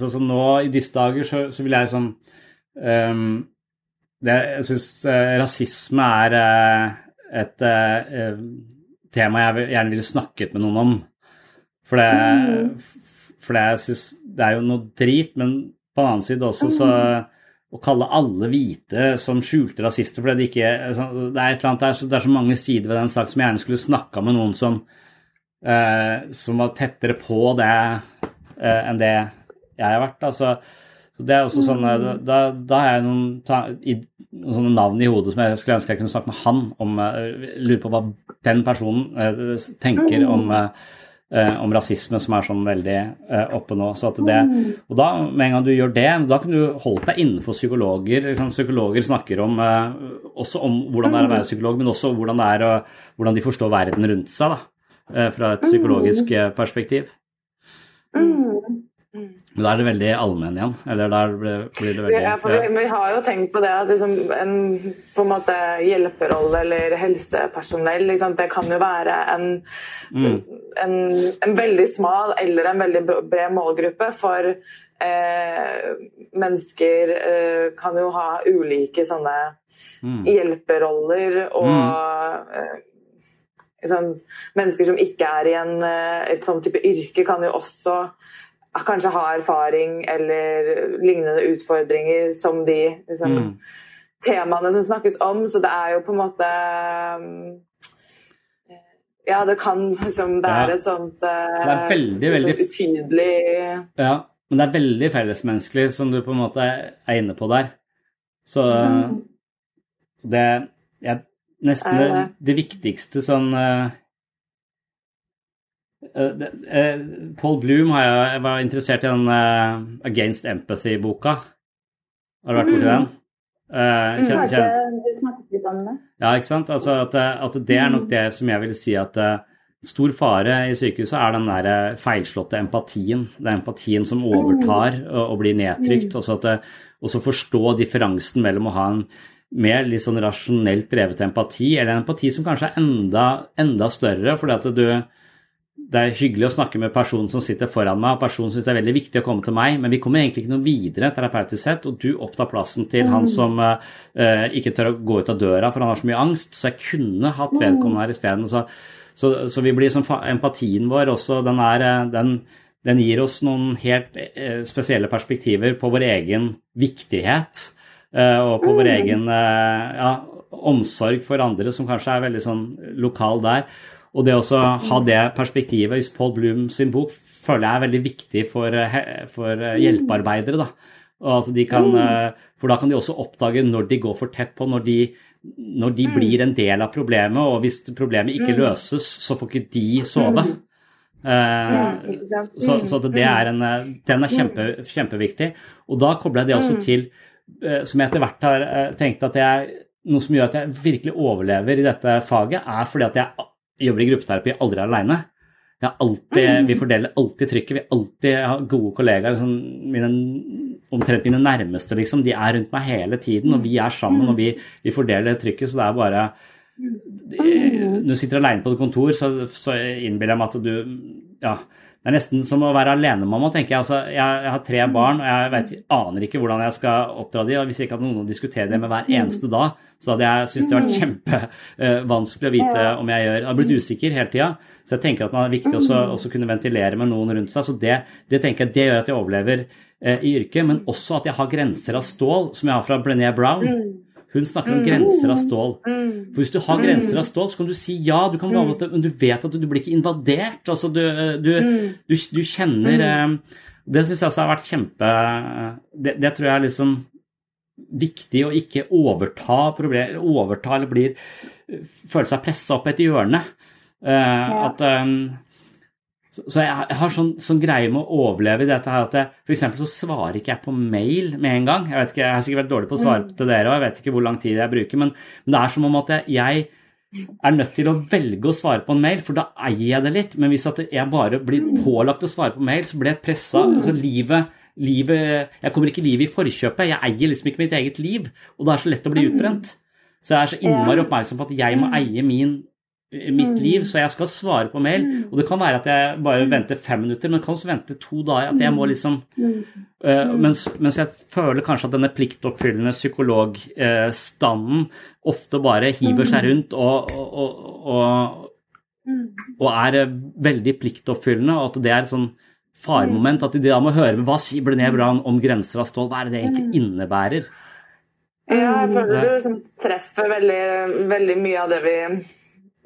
Sånn som nå i disse dager, så, så vil jeg sånn um, det, Jeg syns uh, rasisme er uh, et uh, tema jeg gjerne ville snakket med noen om. For det, mm. for det, jeg synes, det er jo noe drit, men på den annen side også så mm å kalle alle hvite som skjulte rasister fordi de ikke altså, Det er et eller annet der, det er så mange sider ved den saken som jeg gjerne skulle snakka med noen som, eh, som var tettere på det eh, enn det jeg har vært. Altså, så det er også sånn, eh, da, da har jeg noen, ta, i, noen, sånne navn i hodet som jeg skulle ønske jeg kunne snakke med han om. Uh, lurer på hva den personen uh, tenker om uh, eh, om rasisme som er sånn veldig eh, oppe nå. Så at det, og da, med en gang du gjør det, da kan du holde deg innenfor psykologer. Liksom, psykologer snakker om, eh, også om hvordan det er å være psykolog, men også hvordan, det er hvordan de forstår verden rundt seg da, eh, fra et psykologisk eh, perspektiv. Mm. Men da er det veldig allmenn igjen? Eller der blir det veldig ja, for vi, vi, har jo tenkt på det at liksom en på en måte hjelperolle eller helsepersonell liksom, Det kan jo være en, mm. en, en, veldig smal eller en veldig bred målgruppe. For eh, mennesker eh, kan jo ha ulike sånne mm. hjelperoller og mm. eh, Sånn, mennesker som ikke er i en, eh, et sånn type yrke, kan jo også kanskje ha erfaring eller lignende utfordringer som de liksom, mm. temaene som snakkes om. Så det er jo på en måte Ja, det kan liksom Det er et sånt uh, Det er veldig, veldig sånt utydelig Ja, men det er veldig fellesmenneskelig, som du på en måte er inne på der. Så mm. det er nesten det, det viktigste sånn uh, Paul Bloom har jeg, jeg var interessert i den uh, Against Empathy-boka. Har du vært borti den? Uh, kjent, kjent. Du snakket litt om det. Ja, ikke sant. Altså, at, at, det er nok det som jeg vil si at stor fare i sykehuset er den der eh, feilslåtte empatien. Den empatien som overtar og, og blir nedtrykt. Og så forstå differansen mellom å ha en mer litt sånn rasjonelt drevet empati, eller en empati som kanskje er enda, enda større, fordi at du det er hyggelig å snakke med personen som sitter foran meg, og personen syns det er veldig viktig å komme til meg, men vi kommer egentlig ikke noe videre terapeutisk sett, og du opptar plassen til han mm. som uh, ikke tør å gå ut av døra for han har så mye angst, så jeg kunne hatt mm. vedkommende her isteden. Så, så, så, vi blir som empatien vår også, den, er, eh, den, den gir oss noen helt uh, spesielle perspektiver på vår egen viktighet, uh, og på vår mm. egen ja, omsorg for andre, som kanskje er veldig sånn lokal der. Og det å ha det perspektivet i Paul Bloom sin bok føler jeg er veldig viktig for, eh, for eh, hjelpearbeidere. Da. Altså kan, eh, for da kan de også oppdage når de går for tett på, når de, når de blir en del av problemet. Og hvis problemet ikke løses, så får ikke de sove. Så, så det er en, den er kjempe, kjempeviktig. Og da kobler jeg det også til, som jeg etter hvert har tenkt at jeg, noe som gjør at jeg virkelig overlever i dette faget, er fordi at jeg jobber i gruppeterapi, aldri er aleine. vi fordeler alltid trykket. Vi alltid har gode kollegaer. Liksom mine, omtrent mine nærmeste, liksom. De er rundt meg hele tiden, og vi er sammen, og vi, vi fordeler trykket. Så det er bare Når du sitter aleine på et kontor, så, så innbiller jeg meg at du Ja, det er nesten som å være alenemamma, tenker jeg. Altså, jeg. jeg. har tre barn, og jeg vet, aner ikke hvordan jeg skal oppdra dem. og Hvis jeg ikke hadde noen å diskutere det med hver eneste dag, så hadde jeg syntes det vært kjempevanskelig å vite om jeg gjør Jeg har blitt usikker hele tida. Så jeg tenker at det er viktig også, også kunne ventilere med noen rundt seg. Så det, det tenker jeg det gjør at jeg overlever eh, i yrket, men også at jeg har grenser av stål, som jeg har fra Brené Brown. Hun snakker om grenser av stål. Mm. Mm. For Hvis du har grenser av mm. stål, så kan du si ja, du kan måte, men du vet at du, du, blir ikke invadert. Altså, du, du, du kjenner eh, Det syns jeg også har vært kjempe det, det, tror jeg er liksom viktig å ikke overta problemer, overta eller blir føle seg pressa opp et hjørne. At så jeg, jeg har sånn, sånn, greie med å overleve i dette her at for eksempel så svarer ikke jeg på mail med en gang. Jeg vet ikke, jeg har sikkert vært dårlig på å svare mm. til dere, og jeg vet ikke hvor lang tid jeg bruker, men, men det er som om at jeg, jeg, er nødt til å velge å svare på en mail, for da eier jeg det litt. Men hvis jeg bare blir mm. pålagt å svare på mail, så blir jeg pressa. Mm. Altså livet, livet, jeg kommer ikke livet i forkjøpet. Jeg eier liksom ikke mitt eget liv, og det er så lett å bli utbrent. Så jeg er så innmari oppmerksom på at jeg må eie min mitt mm. liv, så jeg skal svare på mail. Mm. Og det kan være at jeg bare mm. venter fem minutter, men kan også vente to dager. At jeg må liksom uh, mens, mens, jeg føler kanskje at denne pliktoppfyllende psykologstanden uh, ofte bare hiver seg rundt og, og, og, og, er veldig pliktoppfyllende, og at det er et sånn faremoment. At de da må høre med hva sier Brené Brown om grenser av stål, hva er det det egentlig innebærer? Ja, jeg føler du liksom treffer veldig, veldig mye av det vi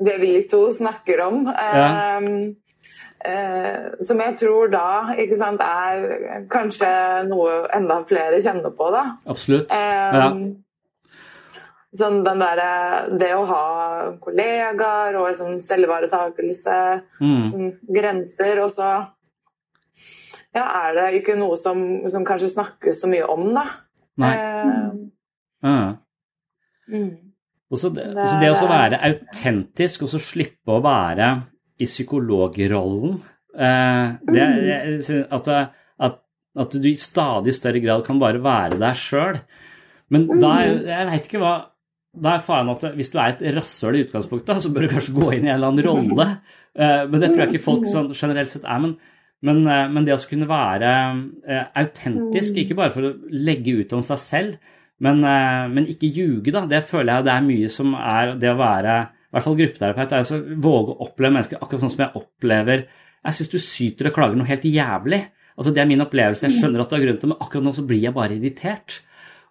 det vi to snakker om. Ja. Um, uh, som jeg tror da ikke sant, er kanskje noe enda flere kjenner på. da. Absolutt. Um, ja. Sånn den derre Det å ha kollegaer og sånn selvivaretakelse, mm. sånn grenser, og så ja, er det ikke noe som, som kanskje snakkes så mye om, da. Nei. Uh, uh. Mm. Og så det, også det å være autentisk og så slippe å være i psykologrollen eh, det, at, at, at, du i stadig større grad kan bare være deg sjøl. Men da Jeg veit ikke hva da er faren at hvis du er et rasshøl i utgangspunktet, så bør du kanskje gå inn i en eller annen rolle. Eh, men det tror jeg ikke folk sånn generelt sett er. Men, men, eh, men det å kunne være autentisk, ikke bare for å legge ut om seg selv, men, eh, men, ikke ljuge, da. Det føler jeg det er mye som er det å være i hvert fall gruppeterapeut. er å våge å oppleve mennesker akkurat sånn som jeg opplever Jeg syns du syter og klager noe helt jævlig. Altså Det er min opplevelse. Jeg skjønner at du har grunn til det, men akkurat nå så blir jeg bare irritert.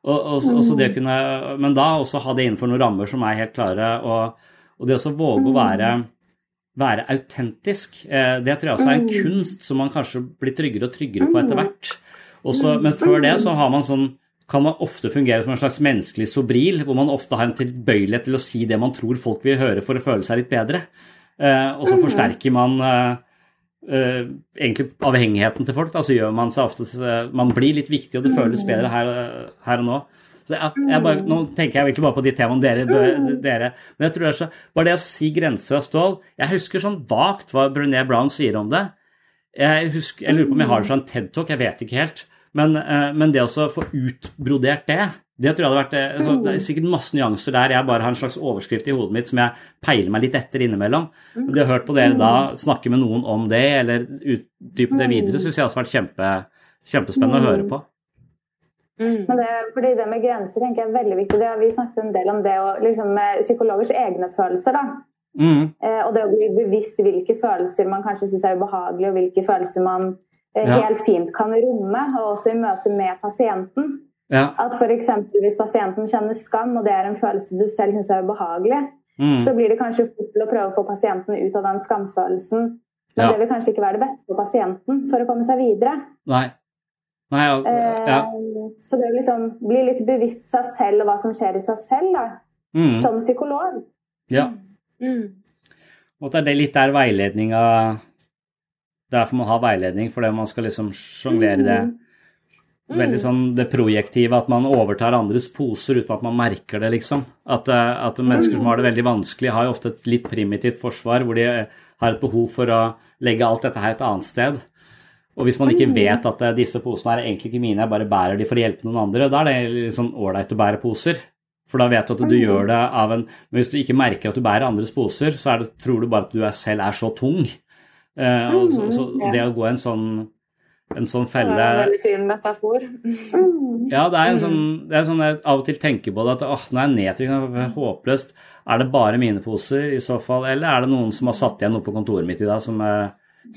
Og, og, og det kunne, men da også ha det innenfor noen rammer som er helt klare. Og, og det å våge å være, være autentisk, eh, det tror jeg også er en kunst som man kanskje blir tryggere og tryggere på etter hvert. Også, men før det så har man sånn kan man ofte fungere som en slags menneskelig sobril, hvor man ofte har en tilbøyelighet til å si det man tror folk vil høre for å føle seg litt bedre. Eh, og så mhm. forsterker man eh, eh, egentlig avhengigheten til folk. Altså gjør man seg ofte Man blir litt viktig, og det føles bedre her, her og nå. Så jeg, jeg bare, nå tenker jeg virkelig bare på de temaene dere, dere Men jeg tror det er så Bare det å si grenser av stål Jeg husker sånn vagt hva Brené Brown sier om det. Jeg, husker, jeg lurer på om jeg har det fra en TED-talk, jeg vet ikke helt. Men, eh, men det å få utbrodert det det tror jeg hadde vært, eh, altså, Det er sikkert masse nyanser der. Jeg bare har en slags overskrift i hodet mitt som jeg peiler meg litt etter innimellom. Men det har hørt på dere da snakke med noen om det, eller utdype det videre, syns jeg også har vært kjempe, kjempespennende å høre på. Mm. Men det, fordi det med grenser tenker jeg er veldig viktig. Det har vi snakket en del om det og liksom med psykologers egne følelser. da. Mm. Eh, og det å bli bevisst hvilke følelser man kanskje syns er ubehagelige, og hvilke følelser man ja. helt fint kan romme, og også i møte med pasienten. Ja. At f.eks. hvis pasienten kjenner skam, og det er en følelse du selv syns er ubehagelig, mm. så blir det kanskje fort til å prøve å få pasienten ut av den skamfølelsen. Men ja. det vil kanskje ikke være det beste for pasienten for å komme seg videre. Nei. Nei, ja. Eh, så det å liksom bli litt bevisst seg selv og hva som skjer i seg selv, da, mm. som psykolog. Ja. Mm. Og det er litt der veiledninga Derfor man har veiledning, fordi man skal liksom sjonglere det. Mm. Veldig sånn det projektive, at man overtar andres poser uten at man merker det, liksom. At, eh, at mennesker som har det veldig vanskelig, har jo ofte et litt primitivt forsvar, hvor de har et behov for å legge alt dette her et annet sted. Og hvis man ikke mm. vet at eh, disse posene er egentlig ikke mine, jeg bare bærer de for å hjelpe noen andre, da er det litt sånn ålreit å bære poser. For da vet du at du mm. gjør det av en Men hvis du ikke merker at du bærer andres poser, så det, tror du bare at du er selv er så tung. Uh, og så, så mm, det å gå en sånn en sånn felle Det er en veldig fin metafor. ja, det er en sånn, det er sånn jeg av og til tenker på det, at åh, nå er jeg nedtrykket, håpløst. Er det bare mine poser i så fall, eller er det noen som har satt igjen noe på kontoret mitt i dag som,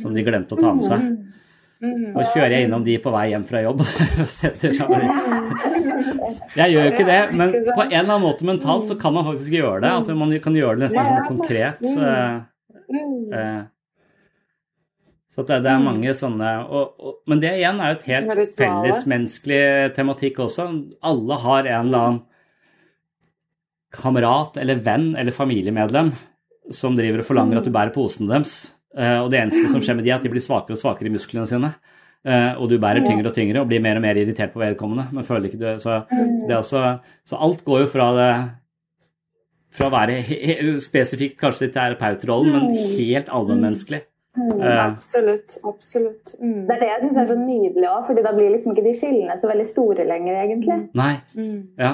som de glemte å ta med seg? Og kjører jeg innom de på vei hjem fra jobb. jeg gjør jo ikke det, men på en eller annen måte mentalt så kan man faktisk gjøre det. At man kan gjøre det nesten sånn konkret. Så det, er mange sånne og, og, Men det igjen er jo et helt fellesmenneskelig tematikk også. Alle har en eller annen kamerat eller venn eller familiemedlem som driver og forlanger at du bærer posene deres. Eh, og det eneste som skjer med de, er at de blir svakere og svakere i musklene sine. Eh, og du bærer tyngre og tyngre og blir mer og mer irritert på vedkommende. men føler ikke du, Så, det også, så alt går jo fra det fra å være spesifikt kanskje til terapeutrollen, men helt allmennmenneskelig. Mm, absolutt. absolutt. Mm. Det er det jeg syns er så nydelig òg, fordi da blir liksom ikke de skillene så veldig store lenger, egentlig. Nei. Mm. Ja.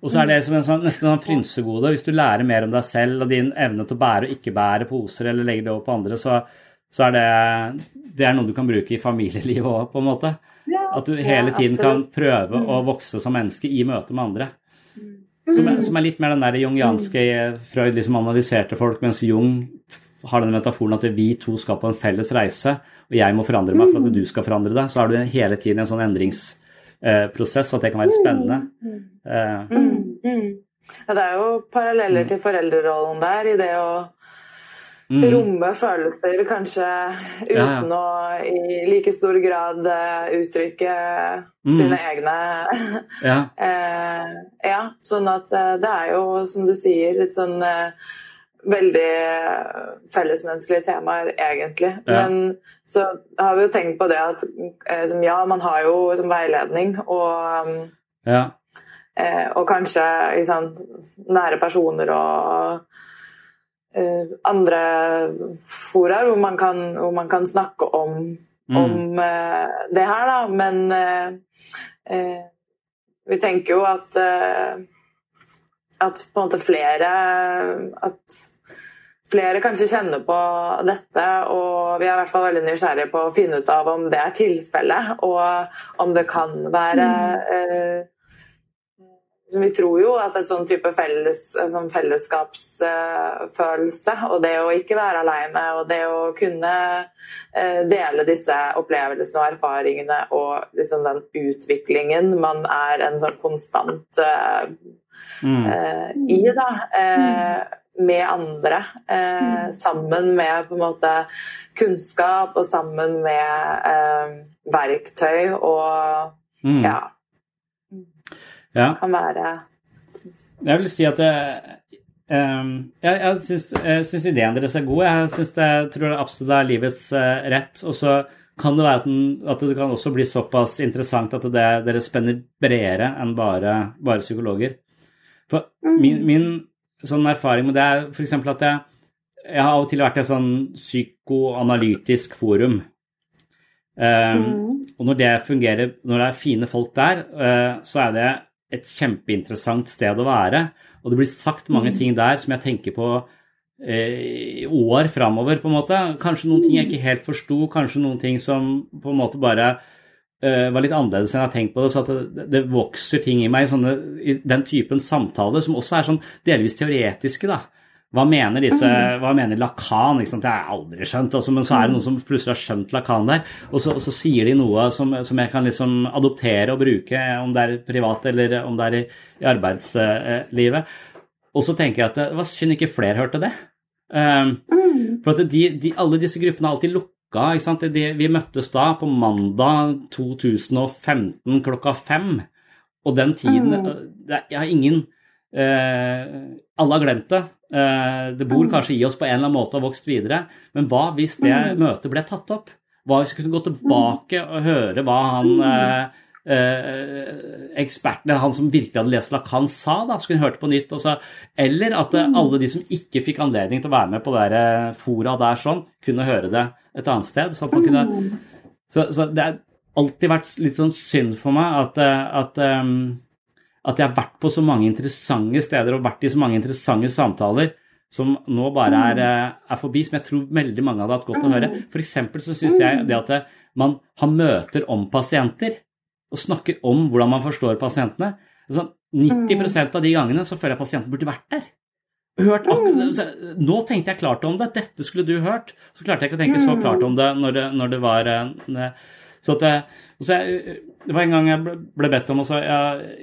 Og så er det som en sånn, nesten sånn frynsegode. Hvis du lærer mer om deg selv og din evne til å bære og ikke bære poser eller legge det over på andre, så, så er det, det er noe du kan bruke i familielivet òg, på en måte. Ja, At du hele tiden kan prøve å mm. vokse som menneske i møte med andre. Mm. Som er, som er litt mer den der jungianske Freud liksom analyserte folk, mens Jung har denne metaforen at vi to skal på en felles reise, og jeg må forandre meg for at du skal forandre deg. Så er du hele tiden en sånn endringsprosess, Eh, og at det kan være spennende. Mm. Mm. Mm. Ja, det er jo paralleller til foreldrerollen der, i det å mm. romme følelser kanskje uten ja, ja. å i like stor grad uh, uttrykke mm. sine egne. ja. eh, ja. Sånn at det er jo, som du sier, litt sånn veldig fellesmenneskelige temaer, egentlig. Ja. Men så har vi jo tenkt på det at liksom, ja, man har jo liksom, veiledning og ja. eh, Og kanskje liksom, nære personer og eh, andre fora hvor, man kan, hvor man kan snakke om, mm. om eh, det her, da. Men eh, eh, vi tenker jo at at på en måte flere At flere kanskje kjenner på dette, og vi er i hvert fall veldig nysgjerrige på å finne ut av om det er tilfellet, og om det kan være eh, Vi tror jo at et sånn type felles, sånn fellesskapsfølelse, uh, og det å ikke være aleine, og det å kunne uh, dele disse opplevelsene og erfaringene og liksom den utviklingen man er en sånn konstant uh, mm. i, da. Uh, med andre. Mm. sammen med på en måte kunnskap og sammen med verktøy og mm. ja. ja. Kan være Jeg vil si at det, um, jeg, jeg syns ideen deres er god. Jeg, synes det, jeg tror det absolutt er livets uh, rett. Og så kan det være at, den, at, det kan også bli såpass interessant at det, dere spenner bredere enn bare, bare psykologer. For min, min, sånn erfaring med det er f.eks. at jeg, jeg har av og til vært i et sånn psykoanalytisk forum. Um, mm. Og når det fungerer, når det er fine folk der, uh, så er det et kjempeinteressant sted å være. Og det blir sagt mange mm. ting der som jeg tenker på i år framover, på en måte. Kanskje noen ting jeg ikke helt forsto, kanskje noen ting som på en måte bare eh, var litt annerledes enn jeg har tenkt på det. Så at det, det vokser ting i meg, sånne, i den typen samtaler, som også er sånn delvis teoretiske, da. Hva mener, disse, mm. hva mener Lacan? Det har jeg aldri skjønt. Altså, men så er det noen som plutselig har skjønt Lacan der, og så, og så sier de noe som, som, jeg kan liksom adoptere og bruke, om det er privat eller om det er i, i arbeidslivet. Og så tenker jeg at det var synd ikke flere hørte det. Um, for at de, de, alle disse gruppene har alltid lukka. Ikke sant? Vi møttes da på mandag 2015 klokka fem, og den tiden mm. Jeg har ingen eh, Alle har glemt det. Eh, det bor mm. kanskje i oss på en eller annen måte og har vokst videre, men hva hvis det mm. møtet ble tatt opp? Hva hvis vi kunne gå tilbake og høre hva han uh, eh, ekspertene, han som virkelig hadde lest Lacan, sa, da, skulle hørt på nytt. Sa, Eller at mm. alle de som ikke fikk anledning til å være med på det eh, fora der, sånn, kunne høre det et annet sted. Så, kunne, så, så det har alltid vært litt sånn synd for meg at, eh, at, at jeg har vært på så mange interessante steder og vært i så mange interessante samtaler som nå bare er, er, forbi, som jeg tror veldig mange hadde hatt godt å høre. For eksempel så syns jeg det at man har møter om pasienter og snakker om hvordan man forstår pasientene. Altså, 90% av de gangene så føler jeg pasienten burde vært der. Hørt akkurat, nå tenkte jeg klart om det, dette skulle du hørt. Så klarte jeg ikke å tenke så klart om det når det, når det var eh, så at, så jeg, Det var en gang jeg ble bedt om også, ja,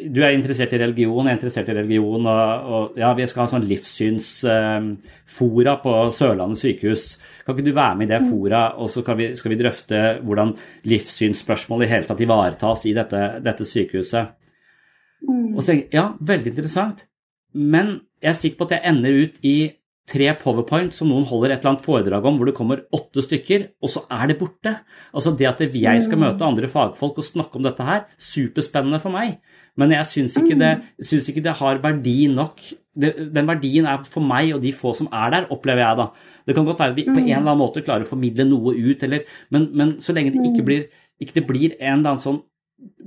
Du er interessert i religion, jeg er interessert i religion, og, og ja, vi skal ha sånn livssynsfora på Sørlandet sykehus. Kan ikke du være med i det fora, og så vi, skal vi drøfte hvordan livssynsspørsmål i hele tatt ivaretas i dette, dette sykehuset? Mm. Og så, ja, veldig interessant. Men jeg er sikker på at jeg ender ut i tre powerpoint som noen holder et eller annet foredrag om, hvor det kommer åtte stykker, og så er det borte. Altså Det at jeg skal møte mm. andre fagfolk og snakke om dette her, superspennende for meg. Men jeg syns ikke, mm. ikke, det har verdi nok. Det, den verdien er for meg og de få som er der, opplever jeg da. Det kan godt være at vi på en mm. eller annen måte klarer å formidle noe ut, eller, men, men, så lenge det ikke mm. blir, ikke det blir en eller annen sånn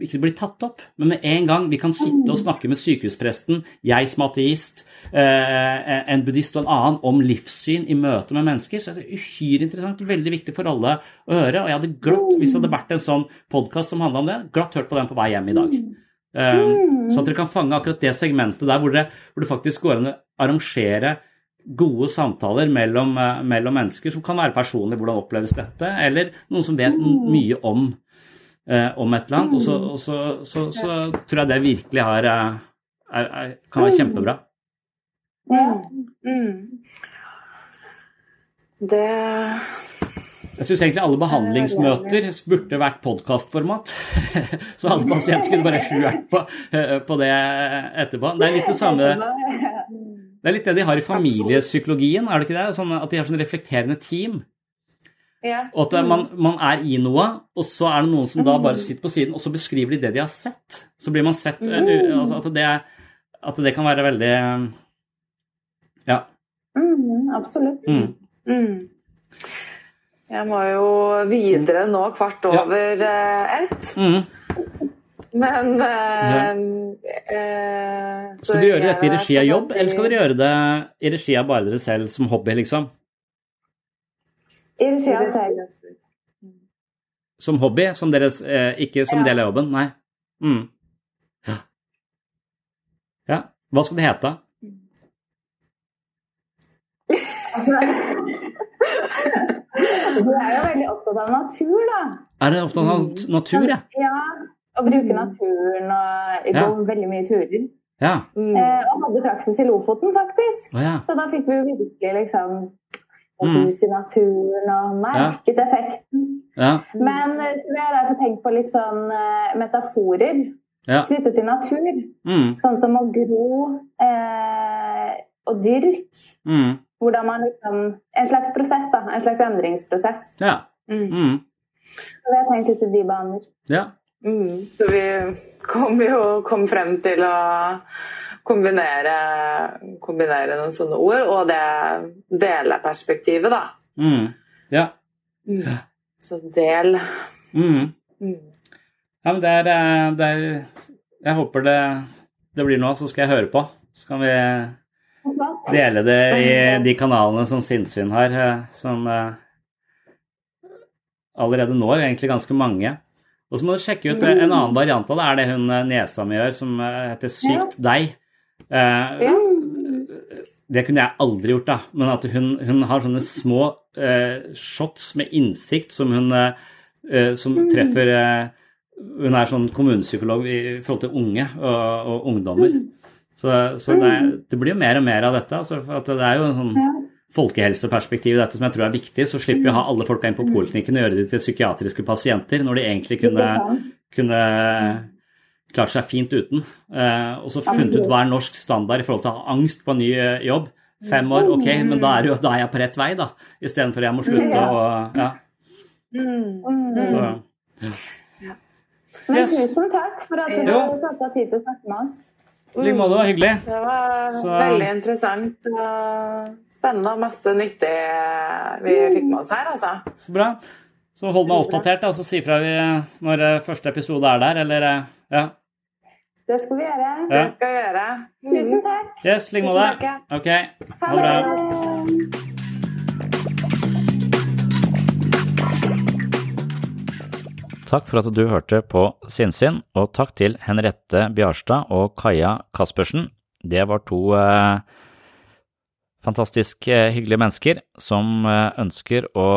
ikke blir tatt opp, men med en gang vi kan sitte og mm. snakke med sykehuspresten, jeg som ateist, eh, en buddhist og en annen, om livssyn i møte med mennesker, så er det uhyre interessant. Veldig viktig for alle å høre. Og jeg hadde glatt, hvis det hadde vært en sånn podkast som handla om det, glatt hørt på den på vei hjem i dag. Um, så at dere kan fange akkurat det segmentet der hvor det, hvor det faktisk går an å arrangere gode samtaler mellom, eh, mellom, mennesker som kan være personlige, hvordan oppleves dette, eller noen som vet mye om, eh, om et eller annet. Og, så, og så, så, så, tror jeg det virkelig har, eh, er, er, kan være kjempebra. Ja. Mm. Det jeg syns egentlig alle behandlingsmøter burde vært podkastformat. Så alle pasienter kunne bare hørt på, på det etterpå. Det er litt det samme det er litt det de har i familiepsykologien, er det ikke det? Sånn at de har sånn reflekterende team. Og at man, man, er i noe, og så er det noen som da bare sitter på siden, og så beskriver de det de har sett. Så blir man sett mm. altså at, det, at, det, kan være veldig Ja. Mm, absolutt. Mm. Jeg må jo videre nå kvart over ja. Eh, ett. Mm. Men eh, eh, Skal dere gjøre dette i regi av jobb, eller skal dere gjøre det i regi av bare dere selv som hobby, liksom? I regi av selv. Som hobby? Som deres, eh, ikke som ja. del av jobben? Nei. Mm. Ja. ja. Hva skal det hete? Du er jo veldig opptatt av natur, da. Er dere opptatt av natur, ja? Ja, å bruke naturen og gå ja. veldig mye turer. Ja. Mm. Eh, og hadde praksis i Lofoten, faktisk. Oh, ja. Så da fikk vi jo virkelig liksom mm. ut i naturen og merket ja. effekten. Men vi har derfor tenke på litt sånn uh, metaforer knyttet til natur. Mm. Sånn som å gro eh, og dyrke. Mm. Hvordan man liksom En slags prosess, da. En slags endringsprosess. Ja. Mm. mm. Vi har tenkt ut i de baner. Ja. Mm, så vi kom jo kom frem til å kombinere, kombinere noen sånne ord, og det deleperspektivet, da. Mm. Ja. Mm. Så del. Mm. Mm. Ja, men det er, eh, det er Jeg håper det, det blir noe, så skal jeg høre på. Så kan vi dele det i de kanalene som Sinnsyn har, eh, som eh, allerede når egentlig ganske mange. Og så må du sjekke ut en annen variant av det, er det hun nesa mi gjør, som heter Sykt deg. Det kunne jeg aldri gjort, da. Men at hun, hun har sånne små uh, shots med innsikt som hun uh, som treffer uh, Hun er sånn kommunepsykolog i forhold til unge og, og ungdommer. Så, så det, det, blir jo mer og mer av dette. Altså, at det er jo en sånn folkehelseperspektiv i dette som jeg tror er viktig. Så slipper vi å ha alle folka inn på poliklinikken og gjøre de til psykiatriske pasienter, når de egentlig kunne, kunne klart seg fint uten. Eh, og så funnet ut hva er norsk standard i forhold til å ha angst på en ny eh, jobb. Fem år, ok, men da er, jo, da er jeg på rett vei, da. Istedenfor jeg må slutte og Ja. Så, ja. Men tusen takk for at du tatt deg tid til å snakke med oss. I like måte. Hyggelig. Det var så. veldig interessant og spennende og masse nyttig vi fikk med oss her, altså. Så bra. Så hold meg oppdatert, så si fra når eh, første episode er der, eller ja. Det skal vi gjøre. Ja. Det skal vi gjøre. Tusen takk. Yes, like måte. Ok. Ha det bra. Takk for at du hørte på Sinnsyn, og takk til Henriette Bjarstad og Kaja Kaspersen. Det var to eh, fantastisk eh, hyggelige mennesker som eh, ønsker å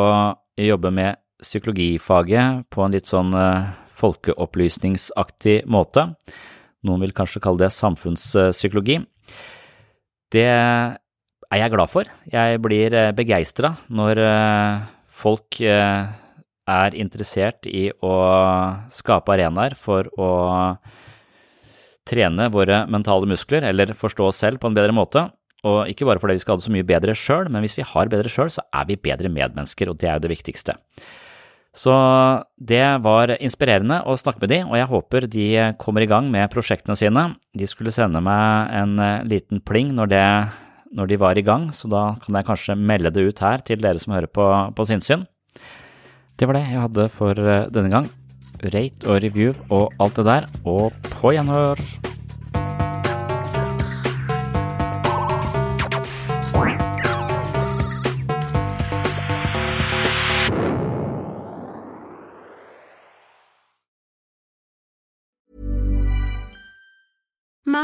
jobbe med psykologifaget på en litt sånn eh, folkeopplysningsaktig måte. Noen vil kanskje kalle det samfunnspsykologi. Det er jeg glad for. Jeg blir begeistra når folk er interessert i å skape arenaer for å trene våre mentale muskler, eller forstå oss selv på en bedre måte. Og ikke bare fordi vi skal ha det så mye bedre sjøl, men hvis vi har bedre sjøl, så er vi bedre medmennesker, og det er jo det viktigste. Så det var inspirerende å snakke med de, og jeg håper de kommer i gang med prosjektene sine. De skulle sende meg en eh, liten pling når, det, når de var i gang, så da kan jeg kanskje melde det ut her til dere som hører på, på sinnssyn. Det var det jeg hadde for eh, denne gang. Rate og review og alt det der, og på gjenhør!